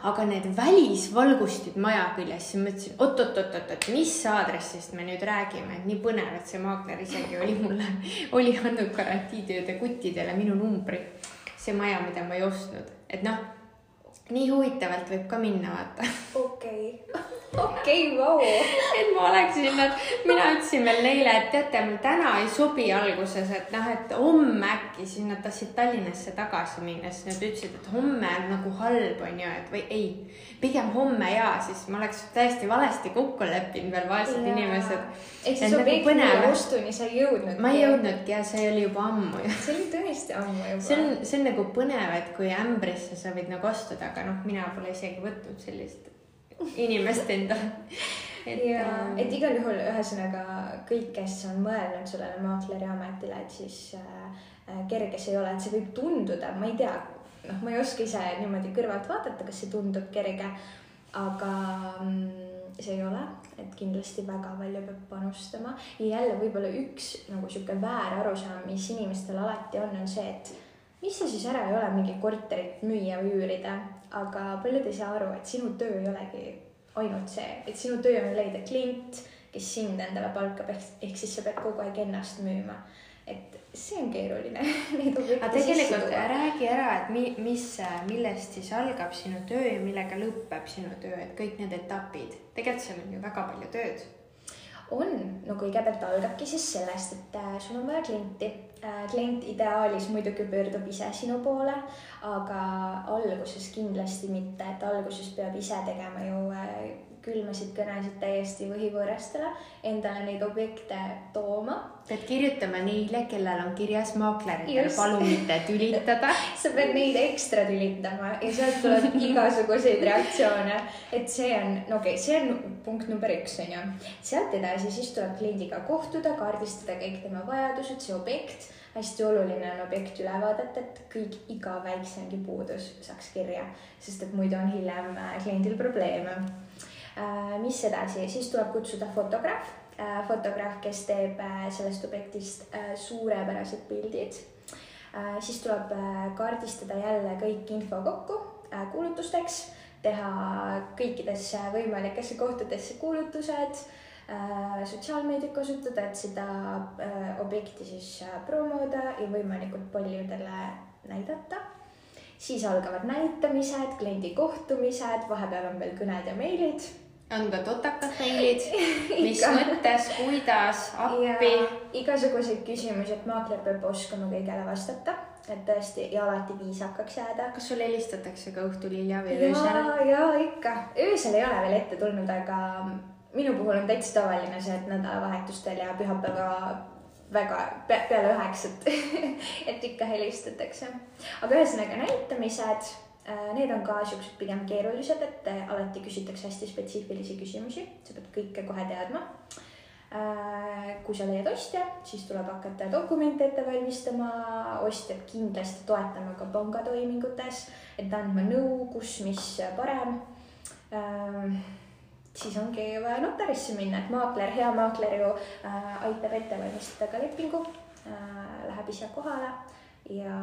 aga need välisvalgustid maja küljes, siis mõtlesin oot-oot-oot-oot, mis aadressist me nüüd räägime, et nii põnev, et see maakler isegi oli mulle, oli andnud garantiitööde kuttidele minu numbri. see maja, mida ma ei ostnud, et noh, nii huvitavalt võib ka minna, vaata. okei okay okei okay,, vau. et ma oleksin, mina ütlesin veel neile, et teate, mul täna ei sobi alguses, et noh, et homme äkki, siis nad tahtsid Tallinnasse tagasi minna, siis nad ütlesid, et homme on nagu halb, on ju, et või ei, pigem homme ja siis ma oleks täiesti valesti kokku leppinud veel vaesed ja. inimesed. ehk siis nagu ostuni sa ei jõudnudki? ma ei jõudnudki ja see oli juba ammu see oli tõesti ammu juba. see on, see on nagu põnev, et kui ämbrisse sa võid nagu astuda, aga noh, mina pole isegi võtnud sellist inimest endale. et ja ähm,, et igal juhul ühesõnaga kõik, kes on mõelnud sellele maakleri ametile, et siis äh, äh, kerge see ei ole, et see võib tunduda, ma ei tea, noh, ma ei oska ise niimoodi kõrvalt vaadata, kas see tundub kerge, aga mm, see ei ole, et kindlasti väga palju peab panustama ja jälle võib-olla üks nagu sihuke väär arusaam, mis inimestel alati on, on see, et mis see siis ära ei ole mingi korterit müüa või üürida, aga paljud ei saa aru, et sinu töö ei olegi ainult see, et sinu töö on leida klient, kes sind endale palkab, ehk, ehk siis sa pead kogu aeg ennast müüma. et see on keeruline. Aga tegelikult räägi ära, et mi, mis, millest siis algab sinu töö ja millega lõpeb sinu töö, et kõik need etapid, tegelikult seal on ju väga palju tööd on, no kõigepealt algabki siis sellest, et äh, sul on vaja klienti. Äh, klient ideaalis muidugi pöördub ise sinu poole, aga alguses kindlasti mitte, et alguses peab ise tegema ju äh, külmasid kõnesid täiesti võhivõõrastele, endale neid objekte tooma. pead kirjutama neile, kellel on kirjas maakleritel, palun mitte tülitada. Sa pead neid ekstra tülitama ja sealt tuleb igasuguseid reaktsioone, et see on, no okei okay,, see on punkt number üks, on ju. sealt edasi, siis tuleb kliendiga kohtuda, kaardistada kõik tema vajadused, see objekt. Hästi oluline on objekt üle vaadata, et kõik, iga väiksemgi puudus saaks kirja, sest et muidu on hiljem äh, kliendil probleeme mis edasi, siis tuleb kutsuda fotograaf, äh, fotograaf, kes teeb äh, sellest objektist suurepärased pildid. siis tuleb kaardistada jälle kõik info kokku kuulutusteks, teha kõikidesse võimalikesse kohtadesse kuulutused sotsiaalmeediat kasutada, et seda objekti siis promoda ja võimalikult paljudele näidata. Siis algavad näitamised, kliendi kohtumised, vahepeal on veel kõned ja meilid on ka totakad meilid, mis mõttes, kuidas, appi. igasuguseid küsimusi, et maakler peab oskama kõigele vastata, et tõesti ja alati viisakaks jääda. kas sul helistatakse ka õhtul hilja või öösel? ja ikka, öösel ei ole veel ette tulnud, aga minu puhul on täitsa tavaline see, et nädalavahetustel ja pühapäeva väga pe peale üheksat et ikka helistatakse. aga ühesõnaga näitamised need on ka siuksed pigem keerulised, et äh, alati küsitakse hästi spetsiifilisi küsimusi, sa pead kõike kohe teadma. Äh, kui sa leiad ostja, siis tuleb hakata dokumente ette valmistama, ostjat kindlasti toetama ka pangatoimingutes, et andma nõu, kus, mis parem. siis ongi vaja notarisse minna, et maakler, hea maakler ju aitab ette valmistada ka lepingu, läheb ise kohale ja.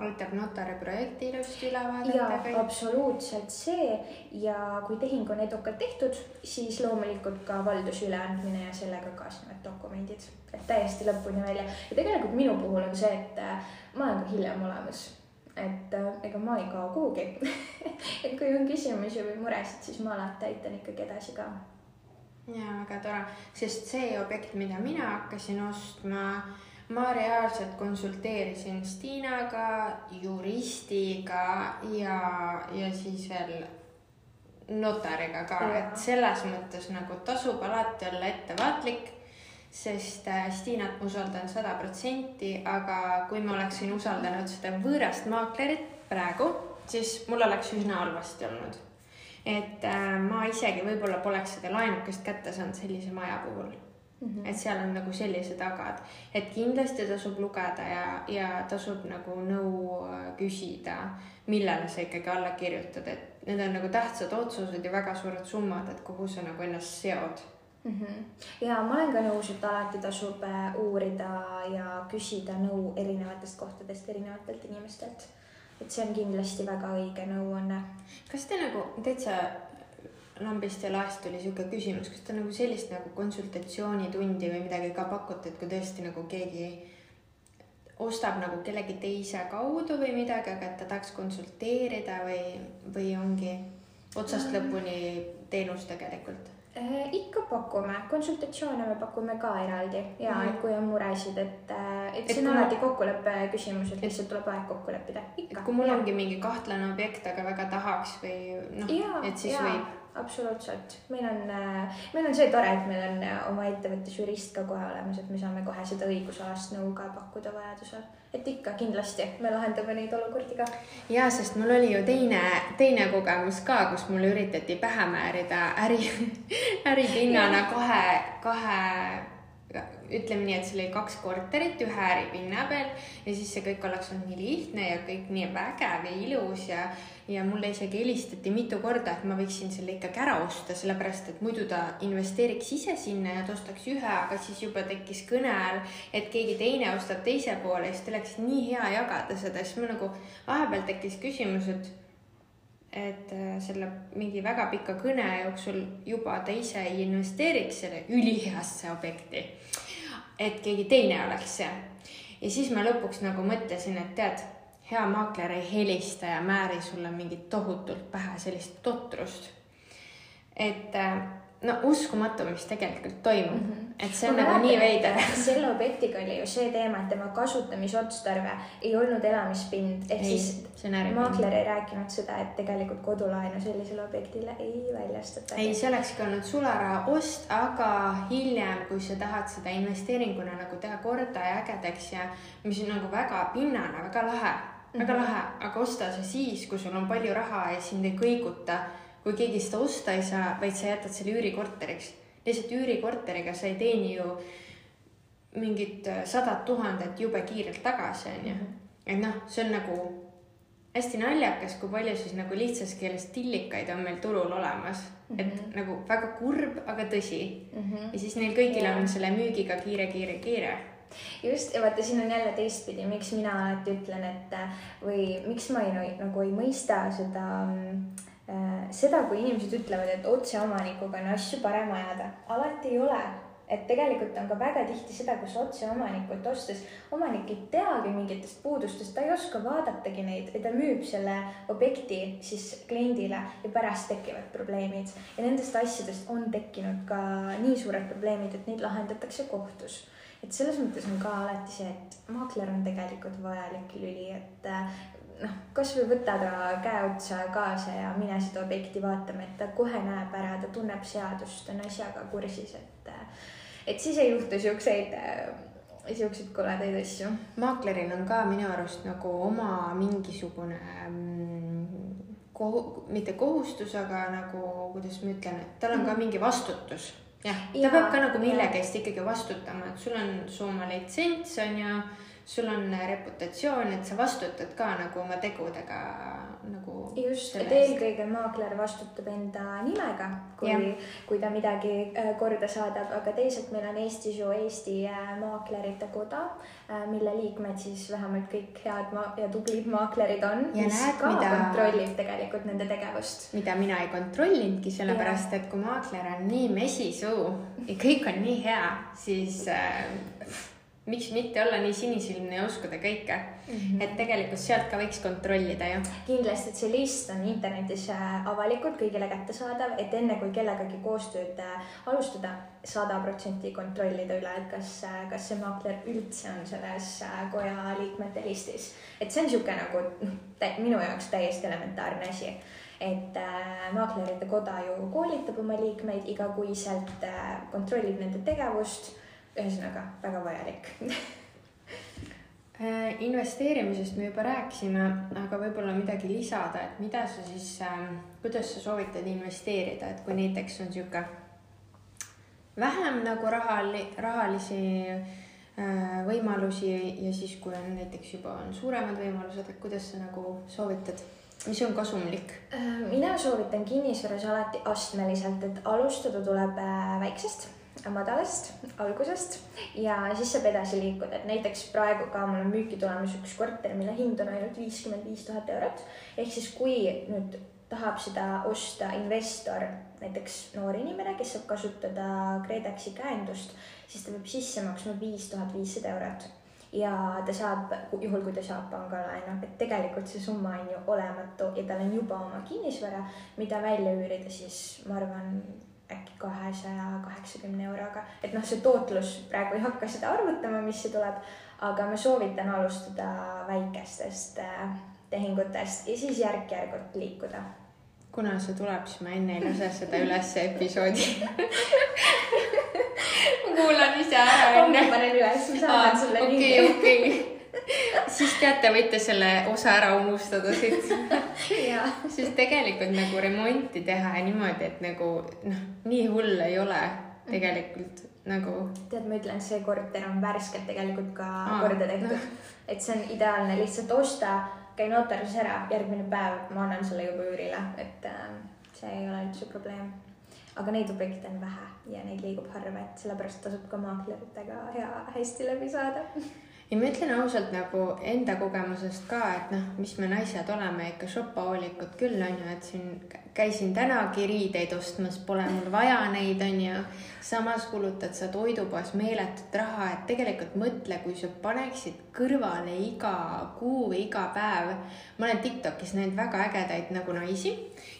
aitab notari projekti ilusti üle ja absoluutselt see. Ja kui tehing on edukalt tehtud, siis loomulikult ka valduse üleandmine ja sellega kaasnevad dokumendid, et täiesti lõpuni välja. Ja tegelikult minu puhul on see, et äh, ma olen ka hiljem olemas. Et äh, ega ma ei kao kuhugi. Et kui on küsimusi või muresid, siis ma alati aitan ikkagi edasi ka. ja väga tore, sest see objekt, mida mina hakkasin ostma, ma reaalselt konsulteerisin Stiinaga, juristiga ja, ja siis veel notariga ka, et selles mõttes nagu tasub alati olla ettevaatlik sest äh, Stiinat ma usaldan sada protsenti, aga kui ma oleksin usaldanud seda võõrast maaklerit praegu, siis mul oleks üsna halvasti olnud. et äh, ma isegi võib-olla poleks seda laenukest kätte saanud sellise maja puhul mm. -hmm. et seal on nagu sellised agad, et kindlasti tasub lugeda ja, ja tasub nagu nõu äh, küsida, millele sa ikkagi alla kirjutad, et need on nagu tähtsad otsused ja väga suured summad, et kuhu sa nagu ennast seod mm. -hmm. ja ma olen ka nõus, et alati tasub äh, uurida ja küsida nõu erinevatest kohtadest, erinevatelt inimestelt. et see on kindlasti väga õige nõuanne. kas te nagu täitsa lambist ja laest tuli sihuke küsimus, kas te nagu sellist nagu konsultatsioonitundi või midagi ka pakute, et kui tõesti nagu keegi ostab nagu kellegi teise kaudu või midagi, aga et ta tahaks konsulteerida või, või ongi otsast mm. lõpuni teenus tegelikult? Äh, ikka pakume, konsultatsioone me pakume ka eraldi ja mm. et kui on muresid, et, äh, et, et see on alati kokkuleppe küsimus, et lihtsalt tuleb aeg kokku leppida. kui mul ja. ongi mingi kahtlane objekt, aga väga tahaks või noh, et siis ja. võib absoluutselt, meil on, äh, meil on see tore, et meil on äh, oma ettevõttes jurist ka kohe olemas, et me saame kohe seda õigusalast nõu ka pakkuda vajadusel. et ikka kindlasti me lahendame neid olukordi ka. ja, sest mul oli ju teine, teine kogemus ka, kus mulle üritati pähe määrida äri, äripinnana kahe, kahe ütleme nii, et seal oli kaks korterit ühe äripinna peal ja siis see kõik oleks olnud nii lihtne ja kõik nii vägev ja ilus ja, ja mulle isegi helistati mitu korda, et ma võiksin selle ikkagi ära osta, sellepärast et muidu ta investeeriks ise sinna ja ta ostaks ühe, aga siis juba tekkis kõne all, et keegi teine ostab teise poole siis ta oleks nii hea jagada seda, siis mul nagu vahepeal tekkis küsimus, et et äh, selle mingi väga pika kõne jooksul juba ta ise ei investeeriks selle üliheasse objekti. Et keegi teine oleks see. ja siis ma lõpuks nagu mõtlesin, et tead, hea maakler ei helista ja määri sulle mingit tohutult pähe sellist totrust. et äh, no uskumatu, mis tegelikult toimub mm. -hmm. et see on nagu nii veider. selle objektiga oli ju see teema, et tema kasutamisotstarve ei olnud elamispind, ehk ei, siis maakler ei rääkinud seda, et tegelikult kodulaenu sellisele objektile ei väljastata. ei, see olekski olnud sularaha ost, aga hiljem, kui sa tahad seda investeeringuna nagu teha korda ja ägedaks ja mis on nagu väga pinnane, väga lahe, väga mm -hmm. lahe, aga osta see siis, kui sul on palju raha ja sind ei kõiguta kui keegi seda osta ei saa, vaid sa jätad selle üürikorteriks. lihtsalt üürikorteriga sa ei teeni ju mingit äh, sadat tuhandet jube kiirelt tagasi, onju. et noh, see on nagu hästi naljakas, kui palju siis nagu lihtsas keeles tillikaid on meil turul olemas mm. -hmm. et mhm. nagu väga kurb, aga tõsi mm. -hmm. ja siis neil kõigil yeah. on selle müügiga kiire, kiire, kiire just, ja vaata, siin on jälle teistpidi, miks mina alati ütlen, et või miks ma ei, nagu ei mõista seda mm, Äh, seda, kui inimesed ütlevad, et otseomanikuga on asju parem ajada, alati ei ole. et tegelikult on ka väga tihti seda, kus otseomanikult ostes omanik ei teagi mingitest puudustest, ta ei oska vaadatagi neid ja ta müüb selle objekti siis kliendile ja pärast tekivad probleemid. ja nendest asjadest on tekkinud ka nii suured probleemid, et neid lahendatakse kohtus et selles mõttes on ka alati see, et maakler on tegelikult vajalik lüli, et noh, kasvõi võta ta käe otsa kaasa ja mine seda objekti vaatama, et ta kohe näeb ära, ta tunneb seadust, on asjaga kursis, et, et siis ei juhtu siukseid, siukseid koledaid asju. maakleril on ka minu arust nagu oma mingisugune mm, kohu-, mitte kohustus, aga nagu, kuidas ma ütlen, et tal on ka mhm. mingi vastutus jah, ta ja, peab ka nagu millegi eest ikkagi vastutama, et sul on su oma litsents on ju sul on reputatsioon, et sa vastutad ka nagu oma tegudega nagu. just, et eelkõige maakler vastutab enda nimega, kui, kui ta midagi äh, korda saadab, aga teisalt meil on Eestis ju Eesti äh, Maaklerite Koda, äh, mille liikmed siis vähemalt kõik head ma ja tublid maaklerid on. ja näed, mida. kontrollib tegelikult nende tegevust. mida mina ei kontrollinudki, sellepärast et kui maakler on nii mesisuu ja kõik on nii hea, siis äh, miks mitte olla nii sinisilmne ja uskuda kõike mm. -hmm. et tegelikult sealt ka võiks kontrollida ju. kindlasti, et see list on internetis äh, avalikult kõigile kättesaadav, et enne kui kellegagi koostööd äh, alustada, sada protsenti kontrollida üle, et kas, äh, kas see maakler üldse on selles koja liikmete listis. et see on niisugune nagu noh, minu jaoks täiesti elementaarne asi et äh, maaklerite koda ju koolitab oma liikmeid igakuiselt äh,, kontrollib nende tegevust ühesõnaga väga vajalik. Äh, investeerimisest me juba rääkisime, aga võib-olla midagi lisada, et mida sa siis äh,, kuidas sa soovitad investeerida, et kui näiteks on sihuke vähem nagu rahali, rahalisi äh, võimalusi ja siis, kui on näiteks juba on suuremad võimalused, et kuidas sa nagu soovitad, mis on kasumlik? Äh, mina soovitan kinnisvaras alati astmeliselt, et alustada tuleb väiksest madalast algusest ja siis saab edasi liikuda, et näiteks praegu ka mul on müüki tulemas üks korter, mille hind on ainult viiskümmend viis tuhat eurot. ehk siis, kui nüüd tahab seda osta investor, näiteks noor inimene, kes saab kasutada KredExi käendust, siis ta peab sisse maksma viis tuhat viissada eurot. Ja ta saab, juhul kui ta saab pangalaenu, et tegelikult see summa on ju olematu ja tal on juba oma kinnisvara, mida välja üürida, siis ma arvan, äkki kahesaja kaheksakümne euroga, et noh, see tootlus praegu ei hakka seda arvutama, mis see tuleb, aga ma soovitan alustada väikestest äh, tehingutest ja siis järk-järgult liikuda. kuna see tuleb, siis ma enne ei lase seda ülesse episoodi kuulan ise ära enne. ma panen üles, ma saadan sulle linki. okei, okei siis teate, võite selle osa ära unustada siit. Siis tegelikult nagu remonti teha ja niimoodi, et nagu noh, nii hull ei ole tegelikult nagu. tead, ma ütlen, see korter on värskelt tegelikult ka Aa, korda tehtud. No.. et see on ideaalne, lihtsalt osta, käi notaris ära, järgmine päev ma annan sulle juba üürile, et äh, see ei ole üldse probleem. Aga neid objekte on vähe ja neid liigub harva, et sellepärast tasub ka maakleritega hea, hästi läbi saada ja ma ütlen ausalt nagu enda kogemusest ka, et noh, mis me naised oleme ikka šopahoolikud küll on ju, et siin käisin tänagi riideid ostmas, pole mul vaja neid, on ju. samas kulutad sa toidupoes meeletut raha, et tegelikult mõtle, kui sa paneksid kõrvale iga kuu või iga päev. ma olen Tiktokis näinud väga ägedaid nagu naisi,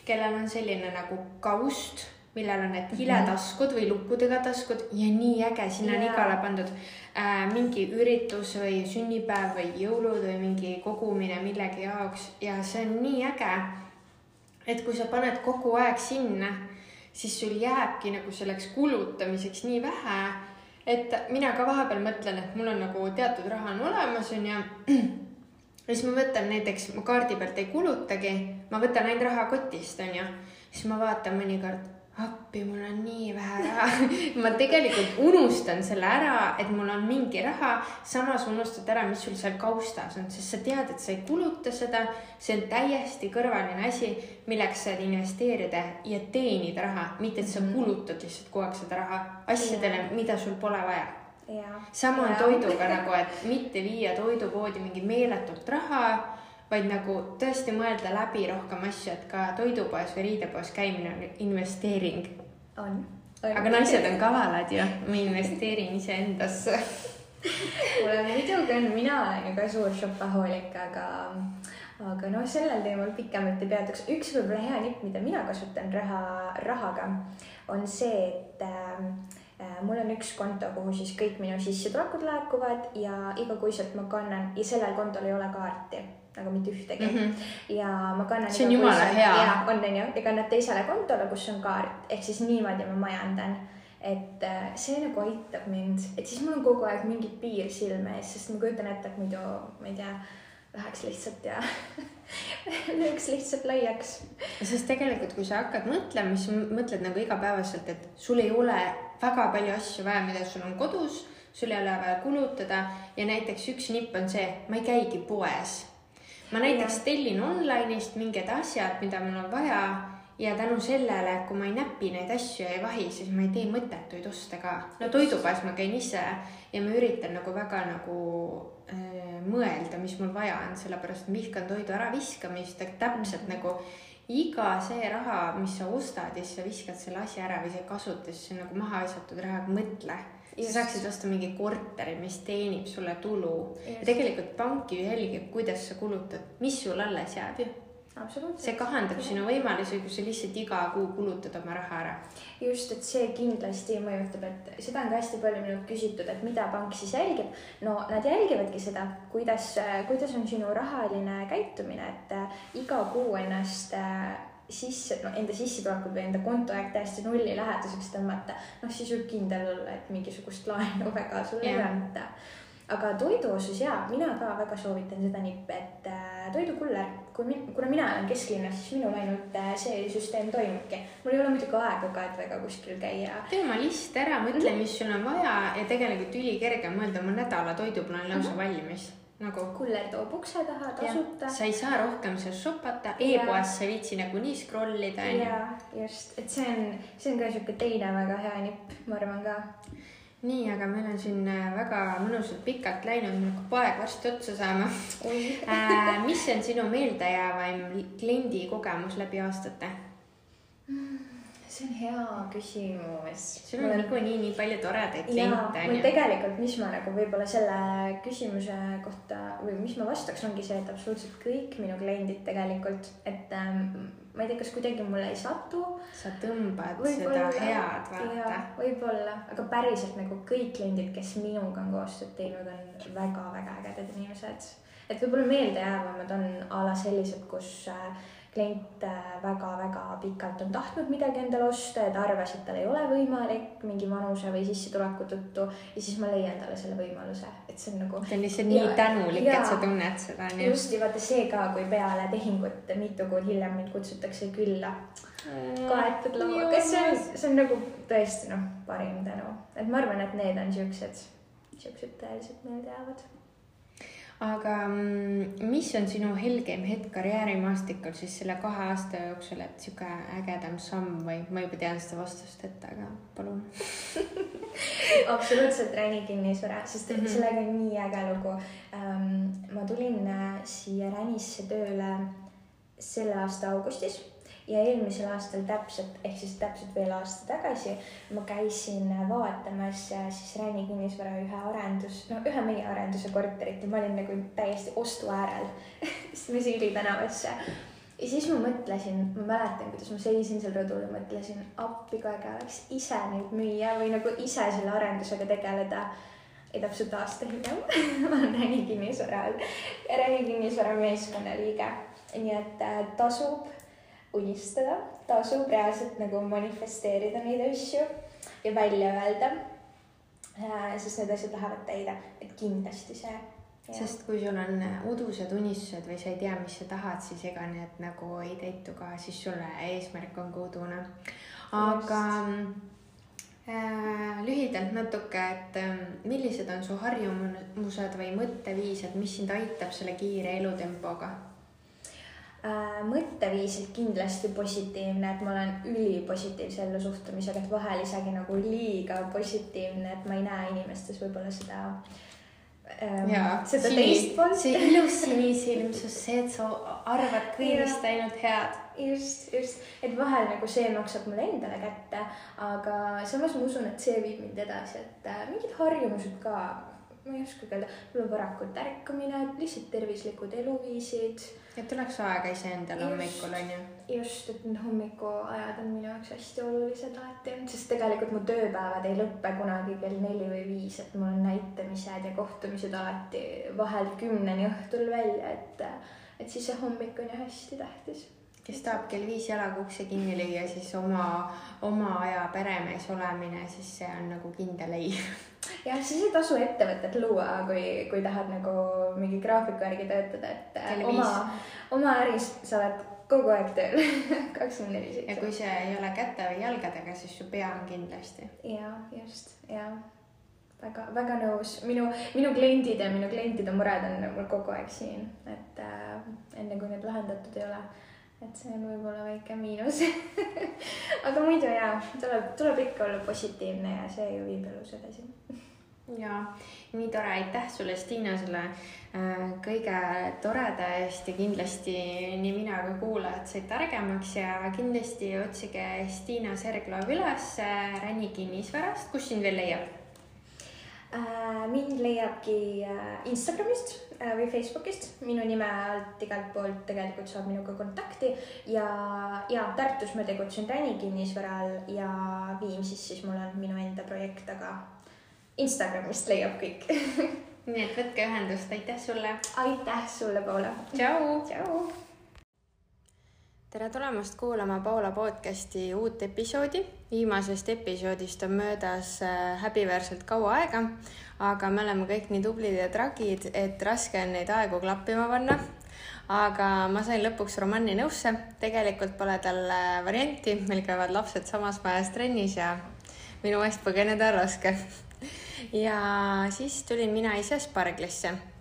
kellel on selline nagu kaust millel on need hiletaskud või lukkudega taskud ja nii äge, sinna on igale pandud äh, mingi üritus või sünnipäev või jõulud või mingi kogumine millegi jaoks ja see on nii äge. et kui sa paned kogu aeg sinna, siis sul jääbki nagu selleks kulutamiseks nii vähe, et mina ka vahepeal mõtlen, et mul on nagu teatud raha on olemas, onju ja siis ma võtan näiteks, ma kaardi pealt ei kulutagi, ma võtan ainult raha kotist, onju. siis ma vaatan mõnikord appi, mul on nii vähe raha ma tegelikult unustan selle ära, et mul on mingi raha, samas unustad ära, mis sul seal kaustas on, sest sa tead, et sa ei kuluta seda. see on täiesti kõrvaline asi, milleks saad investeerida ja teenida raha, mitte et sa mhm. kulutad lihtsalt kogu aeg seda raha asjadele, mida sul pole vaja. sama on toiduga nagu, et mitte viia toidupoodi mingi meeletult raha vaid nagu tõesti mõelda läbi rohkem asju, et ka toidupoes või riidepoes käimine on investeering. on, aga naised on kavalad ju, ma investeerin iseendasse kuule, muidugi on, mina olen ju ka suur šopahoolik, aga, aga noh, sellel teemal pikemalt ei peatuks. üks võib-olla hea nipp, mida mina kasutan raha, rahaga, on see, et äh, mul on üks konto, kuhu siis kõik minu sissetulekud laekuvad ja igakuiselt ma kannan ja sellel kontol ei ole kaarti nagu mitte ühtegi mm. -hmm. ja ma kannan. see on jumala hea. on, on ju, ja kannad teisele kontole, kus on kaart, ehk siis niimoodi ma majandan. et äh, see nagu aitab mind, et siis mul on kogu aeg mingi piir silme ees, sest ma kujutan ette, et muidu ma ei tea, läheks lihtsalt ja lööks lihtsalt laiaks. sest tegelikult, kui sa hakkad mõtlema, siis mõtled nagu igapäevaselt, et sul ei ole väga palju asju vaja, mida sul on kodus sul ei ole vaja kulutada ja näiteks üks nipp on see, ma ei käigi poes. Ma näiteks tellin online'ist mingid asjad, mida mul on vaja ja tänu sellele, kui ma ei näpi neid asju ja ei vahi, siis ma ei tee mõttetuid oste ka. no toidupoes ma käin ise ja ma üritan nagu väga nagu äh, mõelda, mis mul vaja on, sellepärast ma vihkan toidu äraviskamist, et täpselt nagu iga see raha, mis sa ostad ja siis sa viskad selle asja ära või sa ei kasuta, siis see on nagu maha visatud raha, mõtle. Sa saaksid osta mingi korteri, mis teenib sulle tulu. ja tegelikult pank ju jälgib, kuidas sa kulutad, mis sul alles jääb ju see kahandab sinu võimalusi, kui sa lihtsalt iga kuu kulutad oma raha ära. just, et see kindlasti mõjutab, et seda on ka hästi palju minult küsitud, et mida pank siis jälgib. no nad jälgivadki seda, kuidas, kuidas on sinu rahaline käitumine, et iga kuu ennast äh, sisse, no enda sissetulekut või enda kontoaeg täiesti nulli lähedaseks tõmmata, noh siis võib kindel olla, et mingisugust laenu väga sulle ei anta aga toidu osas jaa, mina ka väga soovitan seda nippi, et äh, toidukuller, kui min-, kuna mina elan kesklinnas, siis minul ainult äh, see süsteem toimubki. mul ei ole muidugi aega ka, et väga kuskil käia. tee oma list ära, mõtle mm, -hmm. mis sul on vaja ja tegelikult ülikerge on mõelda oma nädala toiduplaan lausa mm -hmm. valmis nagu. kuller toob ukse taha tasuta. sa ei saa rohkem seal shopata e, e-poes sa ei viitsi nagunii scroll ida jaa, just, et see on, see on ka sihuke teine väga hea nipp, ma arvan ka. Nii, aga meil on siin äh, väga mõnusalt pikalt läinud, meil hakkab aeg varsti otsa saama. Äh, mis on sinu meeldejäävaim kliendi kogemus läbi aastate? See on hea küsimus. sul on niikuinii nii palju toredaid kliente. mul tegelikult, mis ma nagu võib-olla selle küsimuse kohta või mis ma vastaks, ongi see, et absoluutselt kõik minu kliendid tegelikult, et ähm, ma ei tea, kas kuidagi mulle ei satu. sa tõmbad seda head, vaata. võib-olla, aga päriselt nagu kõik kliendid, kes minuga on koostööd teinud, on väga-väga ägedad inimesed. et võib-olla meeldejäävamad on a la sellised, kus äh, klient väga-väga pikalt on tahtnud midagi endale osta ja ta arvas, et tal ei ole võimalik mingi vanuse või sissetuleku tõttu ja siis ma leian talle selle võimaluse, et see on nagu. ta on lihtsalt nii tänulik, et sa tunned seda. just ja vaata see ka, kui peale tehingut mitu kuud hiljem mind kutsutakse külla. Kaetud lauaga, see on, see on nagu tõesti noh, parim tänu, et ma arvan, et need on siuksed, siuksed tõeliselt meeldejäävad aga mm, mis on sinu helgeim hetk karjäärimaastikul siis selle kahe aasta jooksul, et sihuke ägedam samm või ma juba tean seda vastust ette, aga palun absoluutselt Räni kinnisvara, sest mm -hmm. sellega on nii äge lugu um,. ma tulin äh, siia Ränisse tööle selle aasta augustis ja eelmisel aastal täpselt, ehk siis täpselt veel aasta tagasi ma käisin vaatamas siis Räni kinnisvara ühe arendus, no ühe meie arenduse korterit ja ma olin nagu täiesti ostu äärel istusime Siili tänavasse. ja siis ma mõtlesin, ma mäletan, kuidas ma seisin seal rõdul ja mõtlesin, appi kui äge oleks ise neid müüa või nagu ise selle arendusega tegeleda ja täpselt aasta hiljem ma olen Räni kinnisvara, Räni kinnisvara meeskonna liige. nii et äh, tasub unistada, tasub reaalselt nagu manifesteerida neid asju ja välja öelda. Sest need asjad lähevad täide, et kindlasti see. sest kui sul on udused unistused või sa ei tea, mis sa tahad, siis ega need nagu ei täitu ka, siis sulle eesmärk on ka udune. aga äh, lühidalt natuke, et äh, millised on su harjumused või mõtteviised, mis sind aitab selle kiire elutempoga mõtteviisilt kindlasti positiivne, et ma olen ülipositiivse ellusuhtumisega, et vahel isegi nagu liiga positiivne, et ma ei näe inimestes võib-olla seda ähm,. seda sini, teist poolt. see ilus sinisilmsus, see, et sa arvad kõigist ainult head. just, just, et vahel nagu see maksab mulle endale kätte, aga samas ma usun, et see viib mind edasi, et äh, mingid harjumused ka ma ei oskagi öelda, võib-olla varakult ärkamine, lihtsalt tervislikud eluviisid et tuleks aega iseendale hommikul onju. just, et need hommikuajad on minu jaoks hästi olulised alati, sest tegelikult mu tööpäevad ei lõppe kunagi kell neli või viis, et mul on näitamised ja kohtumised alati vahel kümneni õhtul välja, et, et siis see hommik on ju hästi tähtis kes tahab kell viis jalaga ukse kinni lüüa, siis oma, oma aja peremees olemine, siis see on nagu kindel ei. jah, siis ei tasu ettevõtet luua, kui, kui tahad nagu mingi graafiku järgi töötada, et kell oma, oma äris sa oled kogu aeg tööl kakskümmend neli seitse. ja kui see ei ole käte või jalgadega, siis su pea on kindlasti. ja just, ja väga-väga nõus, minu, minu kliendid ja minu klientide mured on mul kogu aeg siin, et äh, enne kui need lahendatud ei ole et see on võib-olla väike miinus. Aga muidu jaa, tuleb, tuleb ikka olla positiivne ja see ju viib elus edasi. Ja nii tore, aitäh sulle, Stiina, selle äh, kõige toreda eest ja kindlasti nii mina kui kuulajad said targemaks ja kindlasti otsige Stiina Serglov üles Räni kinnisvarast, kus sind veel leiab? Äh, mind leiabki äh, Instagramist või Facebookist, minu nime alt igalt poolt tegelikult saab minuga kontakti ja, ja Tartus ma tegutsen Räni kinnisvaral ja Viimsis siis mul on minu enda projekt, aga Instagramist leiab kõik nii et võtke ühendust, aitäh sulle. aitäh sulle, Paula. tšau. tšau tere tulemast kuulama Paula podcasti uut episoodi. viimasest episoodist on möödas äh, häbiväärselt kaua aega, aga me oleme kõik nii tublid ja tragid, et raske on neid aegu klappima panna. aga ma sain lõpuks Romanni nõusse, tegelikult pole tal äh, varianti, meil käivad lapsed samas majas trennis ja minu eest põgeneda on raske. ja siis tulin mina ise Sparglisse